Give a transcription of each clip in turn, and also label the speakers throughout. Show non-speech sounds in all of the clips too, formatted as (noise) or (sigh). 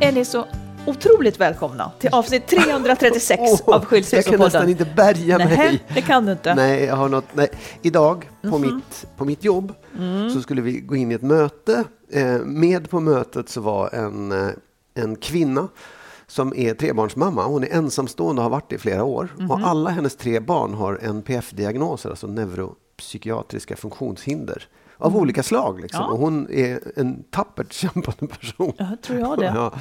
Speaker 1: Är ni så otroligt välkomna till avsnitt 336 (laughs)
Speaker 2: Åh,
Speaker 1: av
Speaker 2: Jag kan
Speaker 1: Skilsmässopodden.
Speaker 2: nästan inte bärga mig.
Speaker 1: Nej, det kan du inte.
Speaker 2: Nej, jag har något, nej. Idag på,
Speaker 1: Mhm.
Speaker 2: mitt, på mitt jobb
Speaker 1: Mm.
Speaker 2: så skulle vi gå in i ett möte. Eh, med på mötet så var en, eh, en kvinna som är trebarnsmamma. Hon är ensamstående och har varit det i flera år.
Speaker 1: Mhm.
Speaker 2: Och alla hennes tre barn har NPF-diagnoser, alltså neuropsykiatriska funktionshinder. Av
Speaker 1: Mm.
Speaker 2: olika slag. Liksom.
Speaker 1: Ja.
Speaker 2: Och hon är en tappert kämpande person.
Speaker 1: Ja, tror jag det.
Speaker 2: Ja.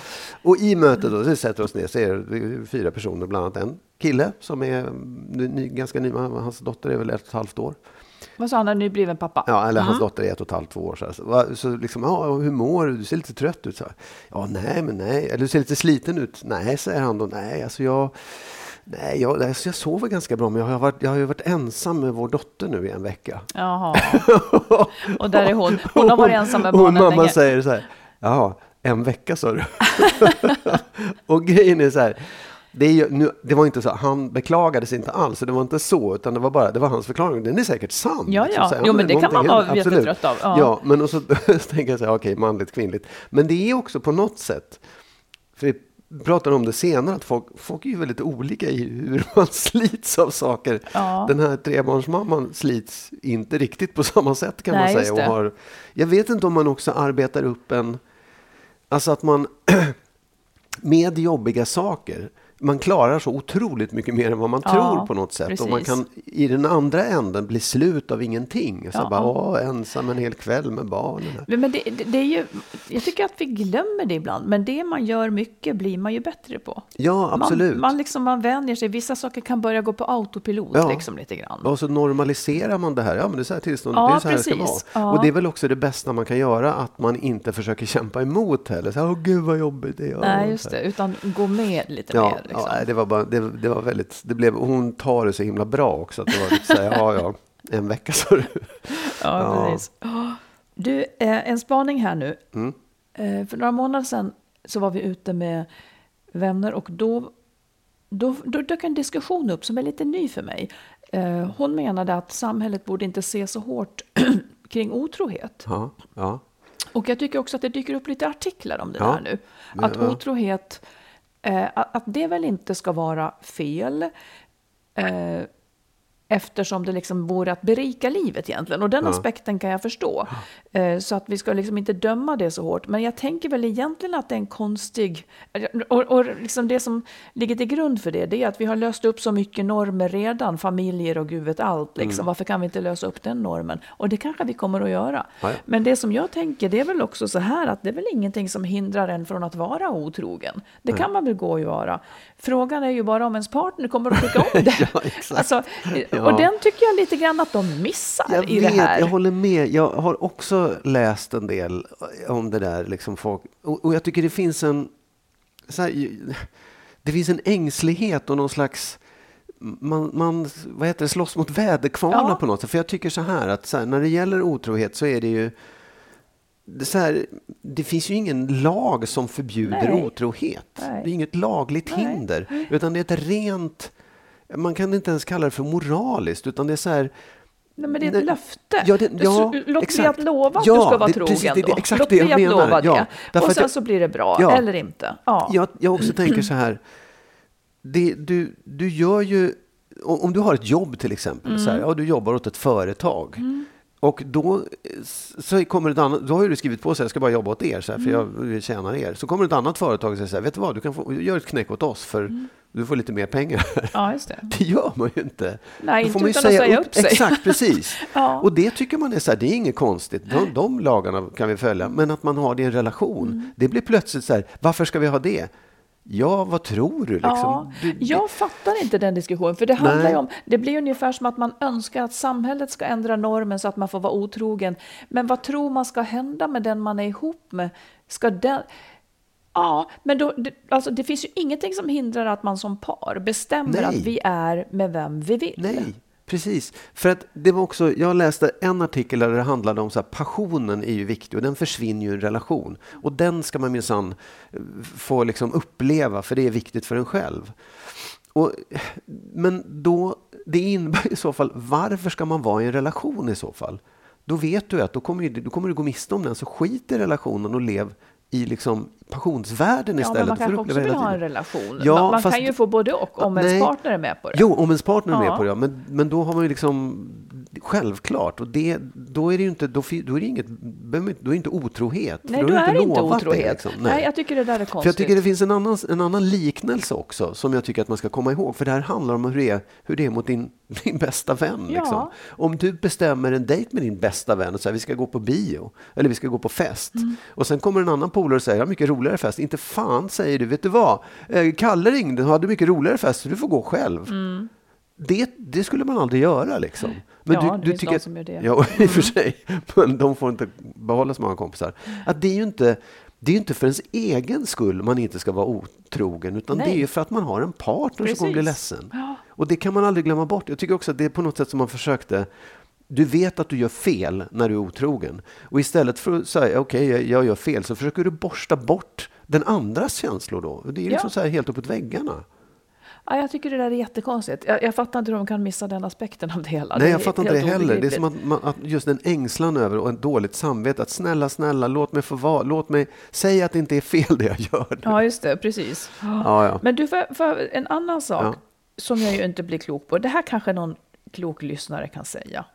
Speaker 2: Och i mötet då, så sätter vi oss ner, så är det fyra personer, bland annat en kille som är ny, ganska ny, hans dotter är väl ett och ett halvt år.
Speaker 1: Vad sa han, en nybliven pappa?
Speaker 2: Ja, eller hans
Speaker 1: Mm.
Speaker 2: dotter är ett och ett halvt, två år. Så, här. så, liksom, ja, hur mår du? Du ser lite trött ut. Så här. Ja, nej, men nej. Eller du ser lite sliten ut. Nej, säger han då. Nej, alltså jag... Nej, jag, alltså jag sover ganska bra, men jag har, varit, jag har ju varit ensam med vår dotter nu i en vecka.
Speaker 1: Jaha. (laughs) Och där är hon. Hon har varit ensam med barnen
Speaker 2: mamma
Speaker 1: länge.
Speaker 2: säger så här, jaha, en vecka sa du? (laughs) och grejen är så här, det, ju, nu, det var inte så, han beklagade sig inte alls, det var inte så, utan det var bara, det var hans förklaring. Den är säkert sann.
Speaker 1: Ja,
Speaker 2: liksom,
Speaker 1: ja.
Speaker 2: här,
Speaker 1: Jo, men det kan man vara.
Speaker 2: Absolut.
Speaker 1: jättetrött av. Ja.
Speaker 2: Ja, men och så, (laughs) så tänker jag så här, okej, manligt, kvinnligt. Men det är också på något sätt, för vi pratade om det senare, att folk, folk är ju väldigt olika i hur (laughs) man slits av saker.
Speaker 1: Ja.
Speaker 2: Den här trebarnsmamman slits inte riktigt på samma sätt kan
Speaker 1: Nej,
Speaker 2: man säga. Och har, jag vet inte om man också arbetar upp en... Alltså att man (clears throat) med jobbiga saker man klarar så otroligt mycket mer än vad man
Speaker 1: Ja,
Speaker 2: tror på något sätt. Och man
Speaker 1: precis.
Speaker 2: kan i den andra änden bli slut av ingenting. Så
Speaker 1: Ja.
Speaker 2: bara, åh, ensam en hel kväll med barnen. här."
Speaker 1: Men det, det, är ju, jag tycker att vi glömmer det ibland, men det man gör mycket blir man ju bättre på.
Speaker 2: Ja, absolut.
Speaker 1: Man, man, liksom, man vänjer sig, vissa saker kan börja gå på autopilot
Speaker 2: Ja.
Speaker 1: liksom, lite grann.
Speaker 2: Och så normaliserar man det här. Ja, men det är så här tillstånd.
Speaker 1: Ja,
Speaker 2: det är så här det ska
Speaker 1: precis.
Speaker 2: vara.
Speaker 1: Ja.
Speaker 2: Och det är väl också det bästa man kan göra, att man inte försöker kämpa emot heller. Så här, Åh, gud vad jobbigt det är.
Speaker 1: Nej, just det, utan gå med lite
Speaker 2: Ja,
Speaker 1: mer. Liksom.
Speaker 2: ja, det var bara, det, det var väldigt, det blev, hon tar det så himla bra också. Att det var lite så här, ja, ja, en vecka sa du.
Speaker 1: Ja, precis. Du, eh, en spaning här nu.
Speaker 2: Mm.
Speaker 1: Eh, för några månader sedan så var vi ute med vänner och då, då, då dök en diskussion upp som är lite ny för mig. Eh, hon menade att samhället borde inte se så hårt (clears throat) kring otrohet.
Speaker 2: Ja, ja.
Speaker 1: Och jag tycker också att det dyker upp lite artiklar om det
Speaker 2: Ja.
Speaker 1: där nu. Att
Speaker 2: ja.
Speaker 1: otrohet, eh, att att det väl inte ska vara fel. Eh, Eftersom det liksom vore att berika livet egentligen. Och den
Speaker 2: Ja.
Speaker 1: aspekten kan jag förstå. Eh, Så att vi ska liksom inte döma det så hårt. Men jag tänker väl egentligen att det är en konstig... Och, och liksom det som ligger till grund för det, det är att vi har löst upp så mycket normer redan. Familjer och gud vet allt. Liksom.
Speaker 2: Mm.
Speaker 1: Varför kan vi inte lösa upp den normen? Och det kanske vi kommer att göra.
Speaker 2: Ja.
Speaker 1: Men det som jag tänker, det är väl också så här att det är väl ingenting som hindrar en från att vara otrogen. Det kan man väl gå och göra. Frågan är ju bara om ens partner kommer att tycka om (laughs) det.
Speaker 2: Ja.
Speaker 1: Alltså,
Speaker 2: Ja.
Speaker 1: Och den tycker jag lite grann att de missar
Speaker 2: Jag
Speaker 1: i
Speaker 2: vet,
Speaker 1: det här.
Speaker 2: jag håller med. Jag har också läst en del om det där. Liksom folk. Och, och jag tycker det finns en... Här, det finns en ängslighet och någon slags... Man, man vad heter det, slåss mot väderkvarnar
Speaker 1: Ja.
Speaker 2: på något sätt. För jag tycker så här att så här, när det gäller otrohet så är det ju... Det, så här, det finns ju ingen lag som förbjuder
Speaker 1: Nej.
Speaker 2: otrohet.
Speaker 1: Nej.
Speaker 2: Det är inget lagligt
Speaker 1: Nej.
Speaker 2: hinder. Utan det är ett rent... Man kan inte ens kalla det för moraliskt, utan det är så här...
Speaker 1: Nej, men det är ett löfte.
Speaker 2: Ja, det-
Speaker 1: Du-
Speaker 2: ja,
Speaker 1: Låt
Speaker 2: exakt.
Speaker 1: bli att lova att
Speaker 2: Ja,
Speaker 1: du ska vara
Speaker 2: det-
Speaker 1: trogen.
Speaker 2: precis, det- det exakt
Speaker 1: Låt bli att
Speaker 2: menar.
Speaker 1: lova det. Och sen
Speaker 2: jag-
Speaker 1: så blir det bra,
Speaker 2: Ja.
Speaker 1: eller inte. Ja.
Speaker 2: Jag, jag också tänker så här. Det, du, du gör ju... Om om du har ett jobb till exempel. Så här,
Speaker 1: Mm.
Speaker 2: ja, du jobbar åt ett företag. Och då, så kommer ett annat, då har du skrivit på sig jag ska bara jobba åt er, så här, för jag
Speaker 1: Mm.
Speaker 2: vill tjäna er. Så kommer ett annat företag och säger så här, vet du vad, du kan få, gör ett knäck åt oss för
Speaker 1: Mm.
Speaker 2: du får lite mer pengar.
Speaker 1: ja, just det. (laughs)
Speaker 2: Det gör man ju inte.
Speaker 1: Nej,
Speaker 2: Då
Speaker 1: inte
Speaker 2: man ju
Speaker 1: utan att säga upp sig.
Speaker 2: Exakt, precis. (laughs)
Speaker 1: Ja.
Speaker 2: Och det tycker man är så här, det är inget konstigt. De, de lagarna kan vi följa. Men att man har det i en relation,
Speaker 1: Mm.
Speaker 2: det blir plötsligt så här, varför ska vi ha det? Ja, vad tror du? Liksom?
Speaker 1: Ja, jag fattar inte den diskussionen, för det handlar
Speaker 2: Nej.
Speaker 1: om, det blir ungefär som att man önskar att samhället ska ändra normen så att man får vara otrogen. Men vad tror man ska hända med den man är ihop med? Ska den... Ja, men då, det, alltså det finns ju ingenting som hindrar att man som par bestämmer
Speaker 2: Nej.
Speaker 1: att vi är med vem vi vill.
Speaker 2: Nej, precis. För att det var också, jag läste en artikel där det handlade om så här, passionen är ju viktig och den försvinner ju i en relation. Och den ska man minsann eh, få liksom uppleva för det är viktigt för en själv. Och, men då, det innebär i så fall, varför ska man vara i en relation i så fall? Då vet du att då kommer, du, då kommer du gå miste om den, så skit i relationen och lev i liksom passionsvärlden
Speaker 1: Ja,
Speaker 2: istället.
Speaker 1: men man kanske också vill ha en relation.
Speaker 2: Ja,
Speaker 1: man man
Speaker 2: fast-
Speaker 1: kan ju få både och, om ens
Speaker 2: Nej.
Speaker 1: partner är med på det.
Speaker 2: Jo, om ens partner är med
Speaker 1: Ja.
Speaker 2: på det, ja. men, men då har man ju liksom självklart och det, då är det ju inte, då, då är det inget, då är inte otrohet.
Speaker 1: Nej, då är det inte
Speaker 2: lovat det,
Speaker 1: otrohet.
Speaker 2: liksom.
Speaker 1: Nej. jag tycker det där är konstigt.
Speaker 2: För jag tycker det finns en annan, en annan liknelse också som jag tycker att man ska komma ihåg. För det här handlar om hur det är, hur det är mot din, (laughs) din bästa vän.
Speaker 1: Ja.
Speaker 2: Liksom. Om du bestämmer en dejt med din bästa vän och säger vi ska gå på bio eller vi ska gå på fest.
Speaker 1: Mm.
Speaker 2: Och sen kommer en annan polare och säger jag har mycket roligare fest. Inte fan säger du, vet du vad? Eh, Kalle ringde och hade mycket roligare fest så du får gå själv. Det, det skulle man aldrig göra liksom. Men
Speaker 1: Mm. Ja,
Speaker 2: du,
Speaker 1: det
Speaker 2: du tycker
Speaker 1: de som gör det. Mm.
Speaker 2: Ja, i och för sig. Men de får inte behålla så många kompisar. Att det är ju inte, det är inte för ens egen skull man inte ska vara otrogen, utan det
Speaker 1: Nej.
Speaker 2: är ju för att man har en partner som kommer bli
Speaker 1: Precis.
Speaker 2: ledsen.
Speaker 1: Ja.
Speaker 2: Och det kan man aldrig glömma bort. Jag tycker också att det är på något sätt som man försökte du vet att du gör fel när du är otrogen. Och istället för att säga okej, jag, jag gör fel, så försöker du borsta bort den andras känslor då. Det är liksom
Speaker 1: Ja.
Speaker 2: så här helt uppåt väggarna.
Speaker 1: Ja, jag tycker det där är jättekonstigt. Jag, jag fattar inte hur de kan missa den aspekten av det hela.
Speaker 2: Nej, jag fattar inte det heller. Det är som att, man, att just en ängslan över och ett dåligt samvete. Att snälla, snälla, låt mig få vara. Låt mig säga att det inte är fel det jag gör. nu.
Speaker 1: Ja, just det, precis.
Speaker 2: Ja, ja.
Speaker 1: Men du, för, för en annan sak
Speaker 2: Ja.
Speaker 1: som jag ju inte blir klok på. Det här kanske någon klok lyssnare kan säga.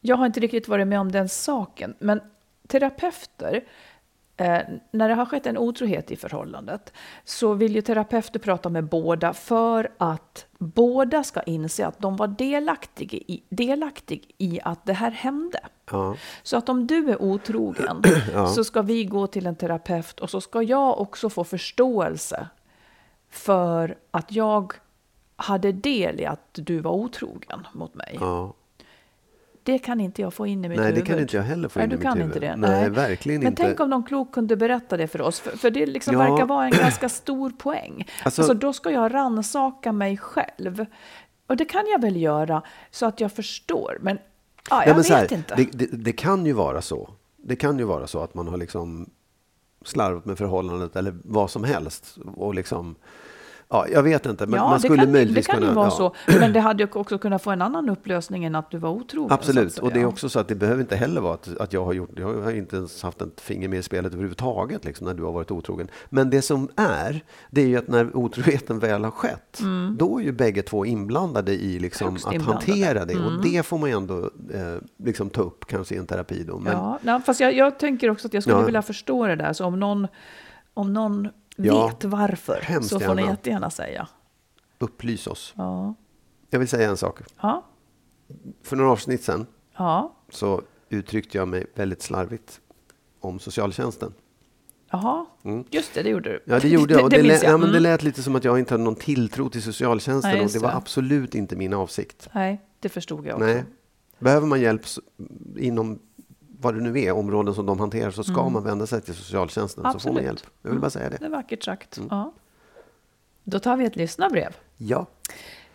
Speaker 1: Jag har inte riktigt varit med om den saken, men terapeuter, eh, när det har skett en otrohet i förhållandet, så vill ju terapeuter prata med båda för att båda ska inse att de var delaktiga i, delaktig i att det här hände.
Speaker 2: Ja.
Speaker 1: Så att om du är otrogen (clears throat) så ska vi gå till en terapeut och så ska jag också få förståelse för att jag hade del i att du var otrogen mot mig.
Speaker 2: Ja.
Speaker 1: Det kan inte jag få in i mitt
Speaker 2: Nej, det
Speaker 1: huvud.
Speaker 2: kan inte jag heller få
Speaker 1: Nej,
Speaker 2: in
Speaker 1: du
Speaker 2: i mitt
Speaker 1: kan
Speaker 2: huvud.
Speaker 1: inte det.
Speaker 2: Nej, verkligen
Speaker 1: Men
Speaker 2: inte.
Speaker 1: tänk om någon klok kunde berätta det för oss, för, för det liksom
Speaker 2: Ja.
Speaker 1: verkar vara en ganska stor poäng. (clears throat)
Speaker 2: Alltså-
Speaker 1: Alltså, då ska jag ransaka mig själv. Och det kan jag väl göra så att jag förstår, men ja, jag
Speaker 2: Ja, men
Speaker 1: vet
Speaker 2: här,
Speaker 1: inte.
Speaker 2: Det, det, det kan ju vara så. Det kan ju vara så att man har liksom slarvat med förhållandet eller vad som helst. Och liksom, ja, jag vet inte, men
Speaker 1: ja,
Speaker 2: man skulle
Speaker 1: kan, ju-
Speaker 2: möjligtvis
Speaker 1: det kan ju
Speaker 2: kunna...
Speaker 1: vara
Speaker 2: ja.
Speaker 1: så, men det hade ju också kunnat få en annan upplösning än att du var otrogen.
Speaker 2: Absolut, och det är också så att det behöver inte heller vara att, att jag har gjort, jag har inte ens haft ett finger med i spelet överhuvudtaget liksom, när du har varit otrogen. Men det som är, det är ju att när otroheten väl har skett, då är ju bägge två inblandade i liksom
Speaker 1: Mm. Högst
Speaker 2: att
Speaker 1: inblandade. Mm.
Speaker 2: hantera det. Och det får man ju ändå eh, liksom ta upp kanske i en terapi då. Men,
Speaker 1: Ja, nej, fast jag, jag tänker också att jag skulle
Speaker 2: Ja.
Speaker 1: vilja förstå det där, så om någon, om någon
Speaker 2: Ja,
Speaker 1: vet varför så får ni
Speaker 2: gärna.
Speaker 1: jättegärna säga.
Speaker 2: upplys oss.
Speaker 1: Ja,
Speaker 2: Jag vill säga en sak.
Speaker 1: ja,
Speaker 2: För några avsnitt sedan
Speaker 1: ja.
Speaker 2: så uttryckte jag mig väldigt slarvigt om socialtjänsten.
Speaker 1: Jaha, just det, det gjorde du.
Speaker 2: Mm. Ja, det gjorde jag. (laughs) Och det,
Speaker 1: minns
Speaker 2: lät,
Speaker 1: jag.
Speaker 2: ja, men det
Speaker 1: Mm.
Speaker 2: lät lite som att jag inte hade någon tilltro till socialtjänsten
Speaker 1: Nej,
Speaker 2: och det var
Speaker 1: det.
Speaker 2: absolut inte min avsikt.
Speaker 1: Nej, det förstod jag också.
Speaker 2: Nej. Behöver man hjälp inom vad det nu är, områden som de hanterar, så ska man vända sig till socialtjänsten så får man
Speaker 1: Mm. Absolut.
Speaker 2: hjälp. Jag vill bara säga
Speaker 1: Det
Speaker 2: det.
Speaker 1: är vackert sagt.
Speaker 2: Mm.
Speaker 1: Ja. Då tar vi ett lyssnarbrev.
Speaker 2: Ja.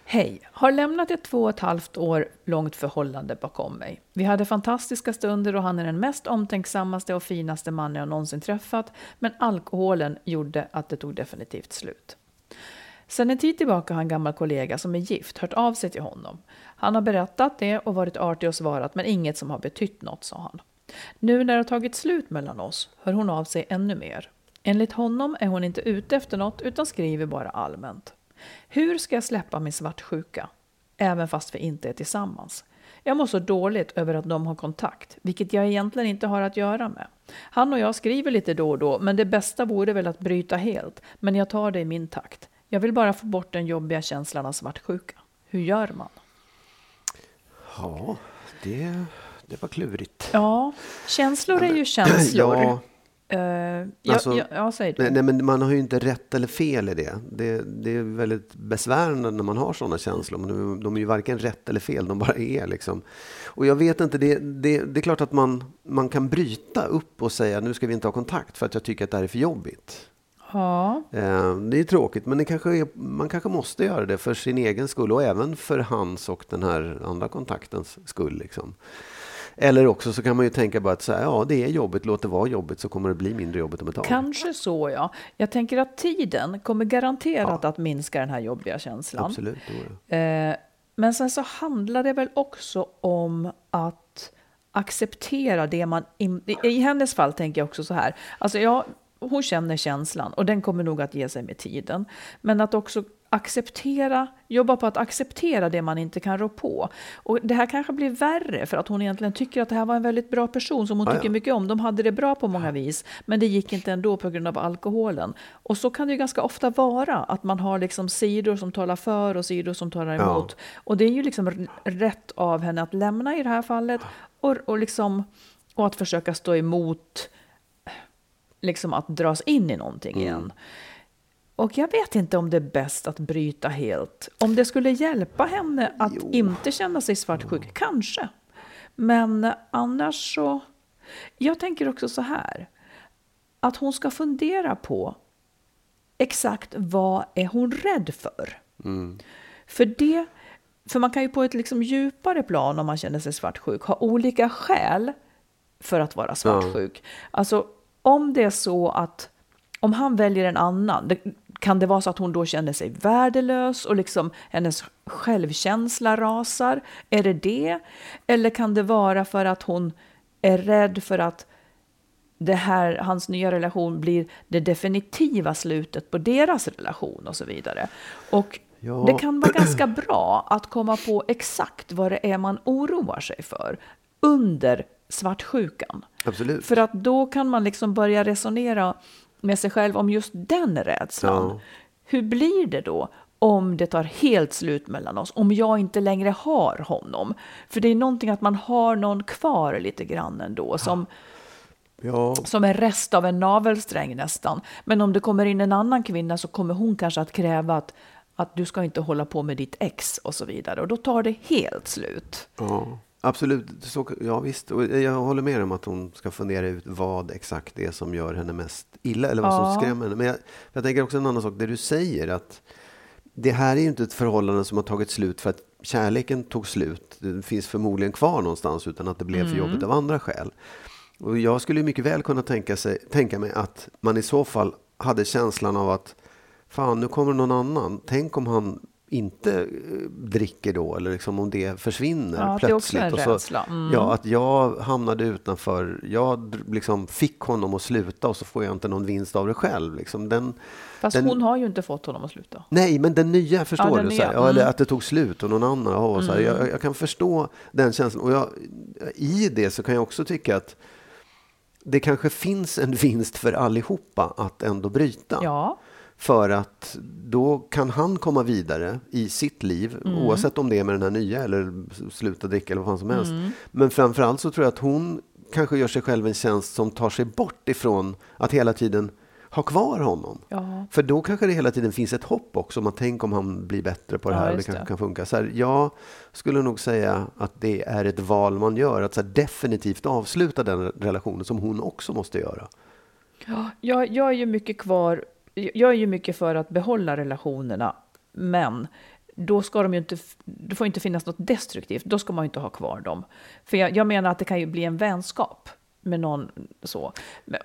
Speaker 1: Hej! Har lämnat ett två och ett halvt år långt förhållande bakom mig. Vi hade fantastiska stunder och han är den mest omtänksammaste och finaste mannen jag någonsin träffat, men alkoholen gjorde att det tog definitivt slut. Sen en tid tillbaka har en gammal kollega som är gift hört av sig till honom. Han har berättat det och varit artig och svarat, men inget som har betytt något, sa han. Nu när det har tagit slut mellan oss hör hon av sig ännu mer. Enligt honom är hon inte ute efter något utan skriver bara allmänt. Hur ska jag släppa min svartsjuka? Även fast vi inte är tillsammans. Jag mår så dåligt över att de har kontakt, vilket jag egentligen inte har att göra med. Han och jag skriver lite då och då, men det bästa vore väl att bryta helt. Men jag tar det i min takt. Jag vill bara få bort den jobbiga känslan av svartsjuka. Hur gör man?
Speaker 2: Ja, det, det var klurigt.
Speaker 1: Ja, känslor är ju (clears throat) känslor.
Speaker 2: Ja,
Speaker 1: Eh, ja,
Speaker 2: Alltså,
Speaker 1: ja, ja, säg du.
Speaker 2: nej, men man har ju inte rätt eller fel i det. Det, det är väldigt besvärande när man har sådana känslor. Men de, de är ju varken rätt eller fel, de bara är. Liksom. Och jag vet inte, det, det, det är klart att man, man kan bryta upp och säga nu ska vi inte ha kontakt för att jag tycker att det här är för jobbigt.
Speaker 1: Ja,
Speaker 2: Eh, Det är tråkigt, men det kanske är, man kanske måste göra det för sin egen skull och även för hans och den här andra kontaktens skull. Liksom. Eller också så kan man ju tänka bara att så här, ja, det är jobbigt, låt det vara jobbigt så kommer det bli mindre jobbigt om ett tag.
Speaker 1: kanske så ja. Jag tänker att tiden kommer garanterat att minska den här jobbiga känslan.
Speaker 2: Absolut. det.
Speaker 1: Eh, men sen så handlar det väl också om att acceptera det man... In, I i hennes fall tänker jag också så här. Alltså ja, hon känner känslan och den kommer nog att ge sig med tiden. Men att också acceptera, jobba på att acceptera det man inte kan rå på. Och det här kanske blir värre för att hon egentligen tycker att det här var en väldigt bra person som hon
Speaker 2: Ja,
Speaker 1: tycker
Speaker 2: ja.
Speaker 1: mycket om. De hade det bra på många vis, men det gick inte ändå på grund av alkoholen. Och så kan det ju ganska ofta vara, att man har liksom sidor som talar för och sidor som talar
Speaker 2: Ja.
Speaker 1: emot. Och det är ju liksom rätt av henne att lämna i det här fallet och, och, liksom, och att försöka stå emot liksom att dras in i någonting igen. Och jag vet inte om det är bäst att bryta helt. Om det skulle hjälpa henne att
Speaker 2: Jo.
Speaker 1: inte känna sig svartsjuk, kanske. Men annars så... Jag tänker också så här. Att hon ska fundera på exakt vad är hon rädd för? För det... För man kan ju på ett liksom djupare plan om man känner sig svartsjuk ha olika skäl för att vara svartsjuk. Alltså om det är så att om han väljer en annan, det, kan det vara så att hon då känner sig värdelös och liksom hennes självkänsla rasar? Är det det? Eller kan det vara för att hon är rädd för att det här, hans nya relation blir det definitiva slutet på deras relation och så vidare. Och
Speaker 2: Ja.
Speaker 1: det kan vara ganska bra att komma på exakt vad det är man oroar sig för under svartsjukan.
Speaker 2: Absolut.
Speaker 1: För att då kan man liksom börja resonera med sig själv om just den rädslan.
Speaker 2: Ja.
Speaker 1: Hur blir det då om det tar helt slut mellan oss? Om jag inte längre har honom? För det är någonting att man har någon kvar lite grann ändå. Som,
Speaker 2: Ja,
Speaker 1: som en rest av en navelsträng nästan. Men om det kommer in en annan kvinna så kommer hon kanske att kräva att, att du ska inte hålla på med ditt ex och så vidare. Och då tar det helt slut.
Speaker 2: ja, absolut. Så, ja, visst. Och jag håller med om att hon ska fundera ut vad exakt det är som gör henne mest illa, eller vad
Speaker 1: Ja.
Speaker 2: som skrämmer henne. Men jag, jag tänker också en annan sak, det du säger att det här är ju inte ett förhållande som har tagit slut för att kärleken tog slut. Det finns förmodligen kvar någonstans utan att det blev för jobbigt av andra skäl. Och jag skulle mycket väl kunna tänka, sig, tänka mig att man i så fall hade känslan av att fan, nu kommer någon annan. Tänk om han inte eh, dricker då, eller liksom om det försvinner
Speaker 1: Ja, det är också
Speaker 2: plötsligt.
Speaker 1: en
Speaker 2: Och så-.
Speaker 1: Mm.
Speaker 2: Ja, att jag hamnade utanför. Jag liksom fick honom att sluta och så får jag inte någon vinst av det själv. Liksom den,
Speaker 1: Fast
Speaker 2: den,
Speaker 1: hon har ju inte fått honom att sluta.
Speaker 2: Nej, men den nya, förstår
Speaker 1: Ja, den
Speaker 2: du? Så här,
Speaker 1: nya.
Speaker 2: ja, eller
Speaker 1: Mm.
Speaker 2: att det tog slut och någon annan. Ja, så här, jag, jag kan förstå den känslan. Och jag, i det så kan jag också tycka att det kanske finns en vinst för allihopa att ändå bryta.
Speaker 1: Ja,
Speaker 2: För att då kan han komma vidare i sitt liv,
Speaker 1: Mm.
Speaker 2: oavsett om det är med den här nya eller sluta dricka eller vad fan som helst.
Speaker 1: Mm.
Speaker 2: Men framförallt så tror jag att hon kanske gör sig själv en tjänst som tar sig bort ifrån att hela tiden ha kvar honom.
Speaker 1: Ja.
Speaker 2: För då kanske det hela tiden finns ett hopp också. Man tänker om han blir bättre på det här. och det kanske
Speaker 1: det.
Speaker 2: kan funka. Så här, jag skulle nog säga att det är ett val man gör. Att så här, definitivt avsluta den relationen som hon också måste göra.
Speaker 1: Ja, jag, jag är ju mycket kvar. Jag är ju mycket för att behålla relationerna, men då ska de ju inte. Det får inte finnas något destruktivt. Då ska man ju inte ha kvar dem. För jag, jag menar att det kan ju bli en vänskap med någon så.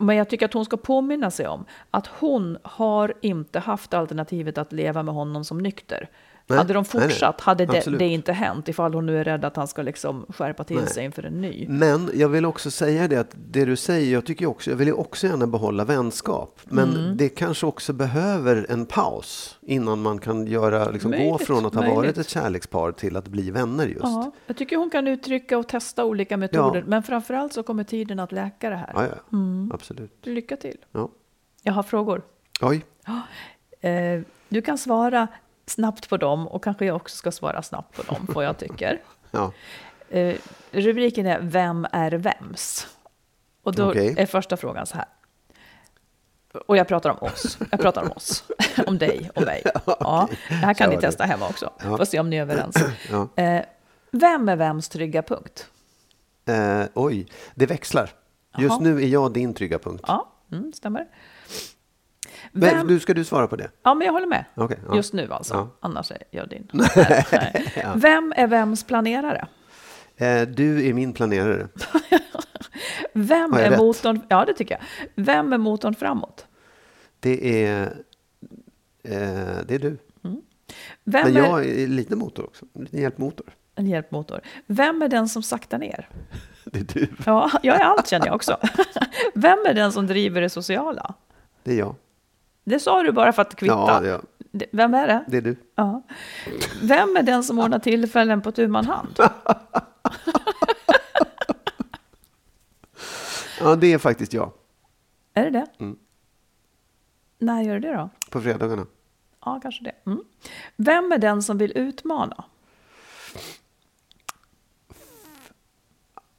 Speaker 1: Men jag tycker att hon ska påminna sig om att hon har inte haft alternativet att leva med honom som nykter.
Speaker 2: Nej,
Speaker 1: hade de
Speaker 2: nej, nej.
Speaker 1: fortsatt hade det, det inte hänt ifall hon nu är rädd att han ska liksom skärpa till
Speaker 2: Nej.
Speaker 1: sig inför en ny.
Speaker 2: Men jag vill också säga det att det du säger, jag tycker också, jag vill ju också gärna behålla vänskap. Men
Speaker 1: Mm.
Speaker 2: det kanske också behöver en paus innan man kan göra, liksom, gå
Speaker 1: Möjligt,
Speaker 2: från att ha varit
Speaker 1: möjligt.
Speaker 2: ett kärlekspar till att bli vänner just.
Speaker 1: Ja, jag tycker hon kan uttrycka och testa olika metoder,
Speaker 2: Ja.
Speaker 1: men framförallt så kommer tiden att läka det här.
Speaker 2: Ja, ja.
Speaker 1: Mm.
Speaker 2: Absolut.
Speaker 1: Lycka till.
Speaker 2: Ja.
Speaker 1: Jag har frågor.
Speaker 2: Oj.
Speaker 1: Eh, du kan svara snabbt på dem och kanske jag också ska svara snabbt på dem, vad jag tycker. (laughs)
Speaker 2: Ja.
Speaker 1: Eh, rubriken är Vem är vems? Och då
Speaker 2: Okej.
Speaker 1: är första frågan så här. Och jag pratar om oss. Jag pratar om oss. (laughs) om dig och mig. (laughs) Ja, det här kan
Speaker 2: Kör
Speaker 1: ni testa hemma också.
Speaker 2: Ja.
Speaker 1: Får se om ni är överens. (clears throat)
Speaker 2: Ja.
Speaker 1: Eh, vem är vems trygga punkt?
Speaker 2: Eh, oj, det växlar. Just nu är jag din trygga punkt.
Speaker 1: Ja, mm, stämmer.
Speaker 2: Men,
Speaker 1: Vem,
Speaker 2: nu ska du svara på det.
Speaker 1: ja, men jag håller med.
Speaker 2: Okej, ja.
Speaker 1: Just nu alltså.
Speaker 2: Ja.
Speaker 1: Annars är jag din. (laughs) Nej. Vem är vems planerare?
Speaker 2: Eh, du är min planerare. (laughs)
Speaker 1: Vem är
Speaker 2: rätt?
Speaker 1: motorn? Ja, det tycker jag. Vem är motorn framåt?
Speaker 2: Det är, eh, det är du.
Speaker 1: Vem
Speaker 2: Men
Speaker 1: är
Speaker 2: jag är lite motor också. En liten hjälpmotor.
Speaker 1: en hjälpmotor? Vem är den som saktar ner? (laughs)
Speaker 2: Det är du.
Speaker 1: Ja, jag är allt känner jag också. Vem är den som driver det sociala?
Speaker 2: Det är jag.
Speaker 1: Det sa du bara för att kvitta.
Speaker 2: Ja, det
Speaker 1: Vem är det?
Speaker 2: det är du.
Speaker 1: Ja. Vem är den som ordnar tillfällen på tu man hand? (laughs)
Speaker 2: Ja, det är faktiskt jag.
Speaker 1: Är det det?
Speaker 2: Mm.
Speaker 1: När gör du det då?
Speaker 2: På fredagarna.
Speaker 1: Ja, kanske det. Mm. Vem är den som vill utmana?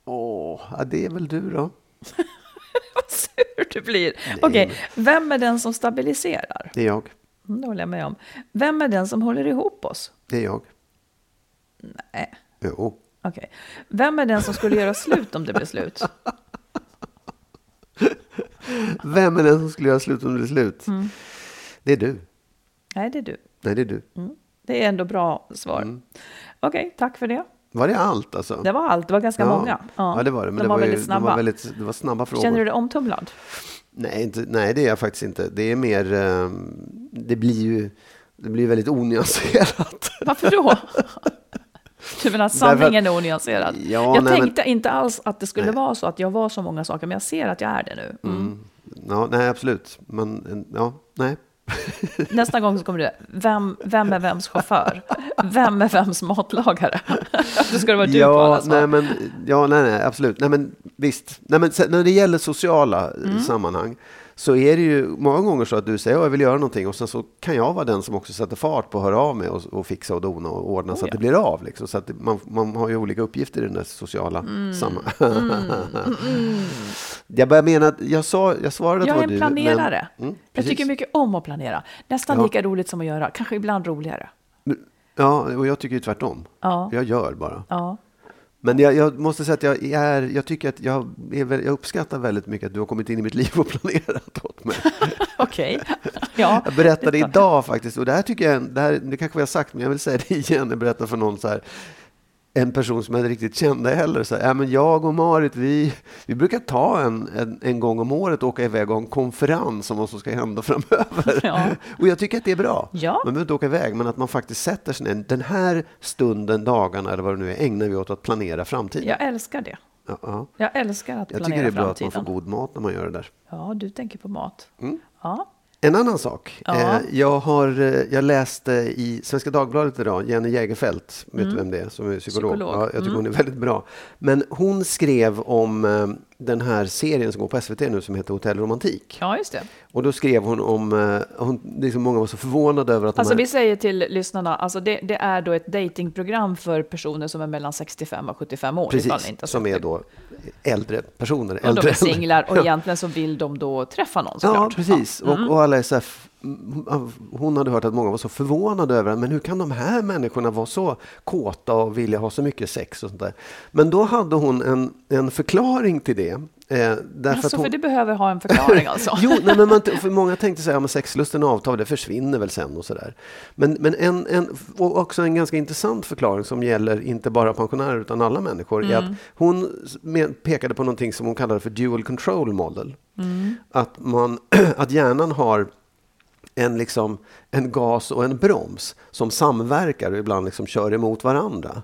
Speaker 2: Åh, ja, det är väl du då. (laughs) (laughs)
Speaker 1: Sur du blir. Okej, vem är den som stabiliserar?
Speaker 2: Det är jag.
Speaker 1: Mm, det håller jag med om. Vem är den som håller ihop oss?
Speaker 2: Det är jag.
Speaker 1: Nej.
Speaker 2: Jo.
Speaker 1: Okej. Vem är den som skulle göra slut om det blir slut? (laughs)
Speaker 2: Vem är den som skulle göra slut om det är slut?
Speaker 1: Mm.
Speaker 2: Det är du.
Speaker 1: Nej, det är du.
Speaker 2: Nej, det är du.
Speaker 1: Det är ändå bra svar. Okej, tack för det.
Speaker 2: Var det allt alltså?
Speaker 1: Det var allt. Det var ganska
Speaker 2: ja.
Speaker 1: många.
Speaker 2: Ja. det var det. Men
Speaker 1: De
Speaker 2: det
Speaker 1: var
Speaker 2: var, ju,
Speaker 1: väldigt
Speaker 2: De var
Speaker 1: snabba.
Speaker 2: väldigt, det var snabba frågor.
Speaker 1: Känner du dig omtumlad?
Speaker 2: Nej, inte, nej, det är jag faktiskt inte. Det är mer... eh, det blir ju det blir väldigt onyanserat. (laughs)
Speaker 1: Varför då? Du menar sanningen är onyanserad?
Speaker 2: Ja,
Speaker 1: jag
Speaker 2: nej, men-
Speaker 1: tänkte inte alls att det skulle
Speaker 2: Nej.
Speaker 1: vara så att jag var så många saker, men jag ser att jag är det nu. Mm.
Speaker 2: Ja, nej, absolut. Men en- ja, nej. (laughs)
Speaker 1: Nästa gång så kommer det, vem, vem är vems chaufför? Vem är vems matlagare? (laughs) Då ska det vara du på alla
Speaker 2: Ja,
Speaker 1: svar.
Speaker 2: nej, men, ja, nej, nej, absolut. Nej, men visst. Nej, men, när det gäller sociala
Speaker 1: Mm.
Speaker 2: sammanhang så är det ju många gånger så att du säger att jag vill göra någonting och sen så kan jag vara den som också sätter fart på att höra av mig och, och fixa och dona och ordna så
Speaker 1: Oh,
Speaker 2: att
Speaker 1: ja.
Speaker 2: det blir av. Liksom. Så att det, man, man har ju olika uppgifter i den där sociala
Speaker 1: Mm.
Speaker 2: sammanhanget. Jag bara menar att jag, sa, jag svarade att
Speaker 1: jag
Speaker 2: det
Speaker 1: är
Speaker 2: var
Speaker 1: en
Speaker 2: du. men-
Speaker 1: planerare.
Speaker 2: Mm,
Speaker 1: jag tycker mycket om att planera. Nästan
Speaker 2: Ja.
Speaker 1: lika roligt som att göra, kanske ibland roligare.
Speaker 2: Ja, och jag tycker ju tvärtom.
Speaker 1: Ja.
Speaker 2: Jag gör bara.
Speaker 1: Ja.
Speaker 2: Men jag, jag måste säga att jag, är, jag tycker att jag, är, jag uppskattar väldigt mycket att du har kommit in i mitt liv och (laughs) planerat åt mig. (laughs)
Speaker 1: Okej. Ja.
Speaker 2: Jag berättade idag faktiskt, och det här tycker jag, det, här, det kanske vi har sagt, men jag vill säga det igen. Jag berättade för någon så här, en person som jag inte riktigt kände heller. Så ja, men jag och Marit, vi, vi brukar ta en, en, en gång om året och åka iväg och ha en konferens om vad som ska hända framöver.
Speaker 1: Ja. (laughs)
Speaker 2: Och jag tycker att det är bra.
Speaker 1: Ja.
Speaker 2: Man behöver inte åka iväg, men att man faktiskt sätter sig ner. Den här stunden, dagarna eller vad det nu är, ägnar vi åt att planera framtiden.
Speaker 1: Jag älskar det.
Speaker 2: Ja, ja.
Speaker 1: Jag älskar att
Speaker 2: Jag
Speaker 1: planera
Speaker 2: tycker det är bra att
Speaker 1: framtiden.
Speaker 2: man får god mat när man gör det där.
Speaker 1: Ja, du tänker på mat.
Speaker 2: Mm.
Speaker 1: Ja.
Speaker 2: En annan sak.
Speaker 1: Ja.
Speaker 2: Eh, jag, har, eh, jag läste i Svenska Dagbladet idag, Jenny Jägerfeld, vet du vem det är, som är psykolog?
Speaker 1: Mm. Psykolog.
Speaker 2: Ja, jag tycker
Speaker 1: Mm.
Speaker 2: hon är väldigt bra. Men hon skrev om, eh, den här serien som går på SVT nu som heter Hotell Romantik.
Speaker 1: Ja, just det.
Speaker 2: Och då skrev hon om, eh, hon, liksom många var så förvånade över att
Speaker 1: Alltså
Speaker 2: här,
Speaker 1: vi säger till lyssnarna, alltså det, det är då ett datingprogram för personer som är mellan 65 och 75 år.
Speaker 2: precis,
Speaker 1: inte
Speaker 2: som är då äldre personer.
Speaker 1: Och de är singlar och (laughs)
Speaker 2: Ja.
Speaker 1: egentligen så vill de då träffa någon
Speaker 2: Ja,
Speaker 1: såklart.
Speaker 2: precis.
Speaker 1: Ja. Mm.
Speaker 2: Och, och alla är så här, hon hade hört att många var så förvånade över men hur kan de här människorna vara så kåta och vilja ha så mycket sex och sånt där. Men då hade hon en, en förklaring till det. Eh, därför
Speaker 1: Alltså,
Speaker 2: hon,
Speaker 1: för det behöver ha en förklaring (laughs) alltså.
Speaker 2: Jo, nej, men man, för många tänkte säga att sexlusten avtar, det försvinner väl sen och sådär. Men, men en, en, också en ganska intressant förklaring som gäller inte bara pensionärer utan alla människor är att hon med, pekade på någonting som hon kallade för dual control model. Att, man, (clears throat) att hjärnan har en, liksom, en gas och en broms som samverkar och ibland liksom kör emot varandra.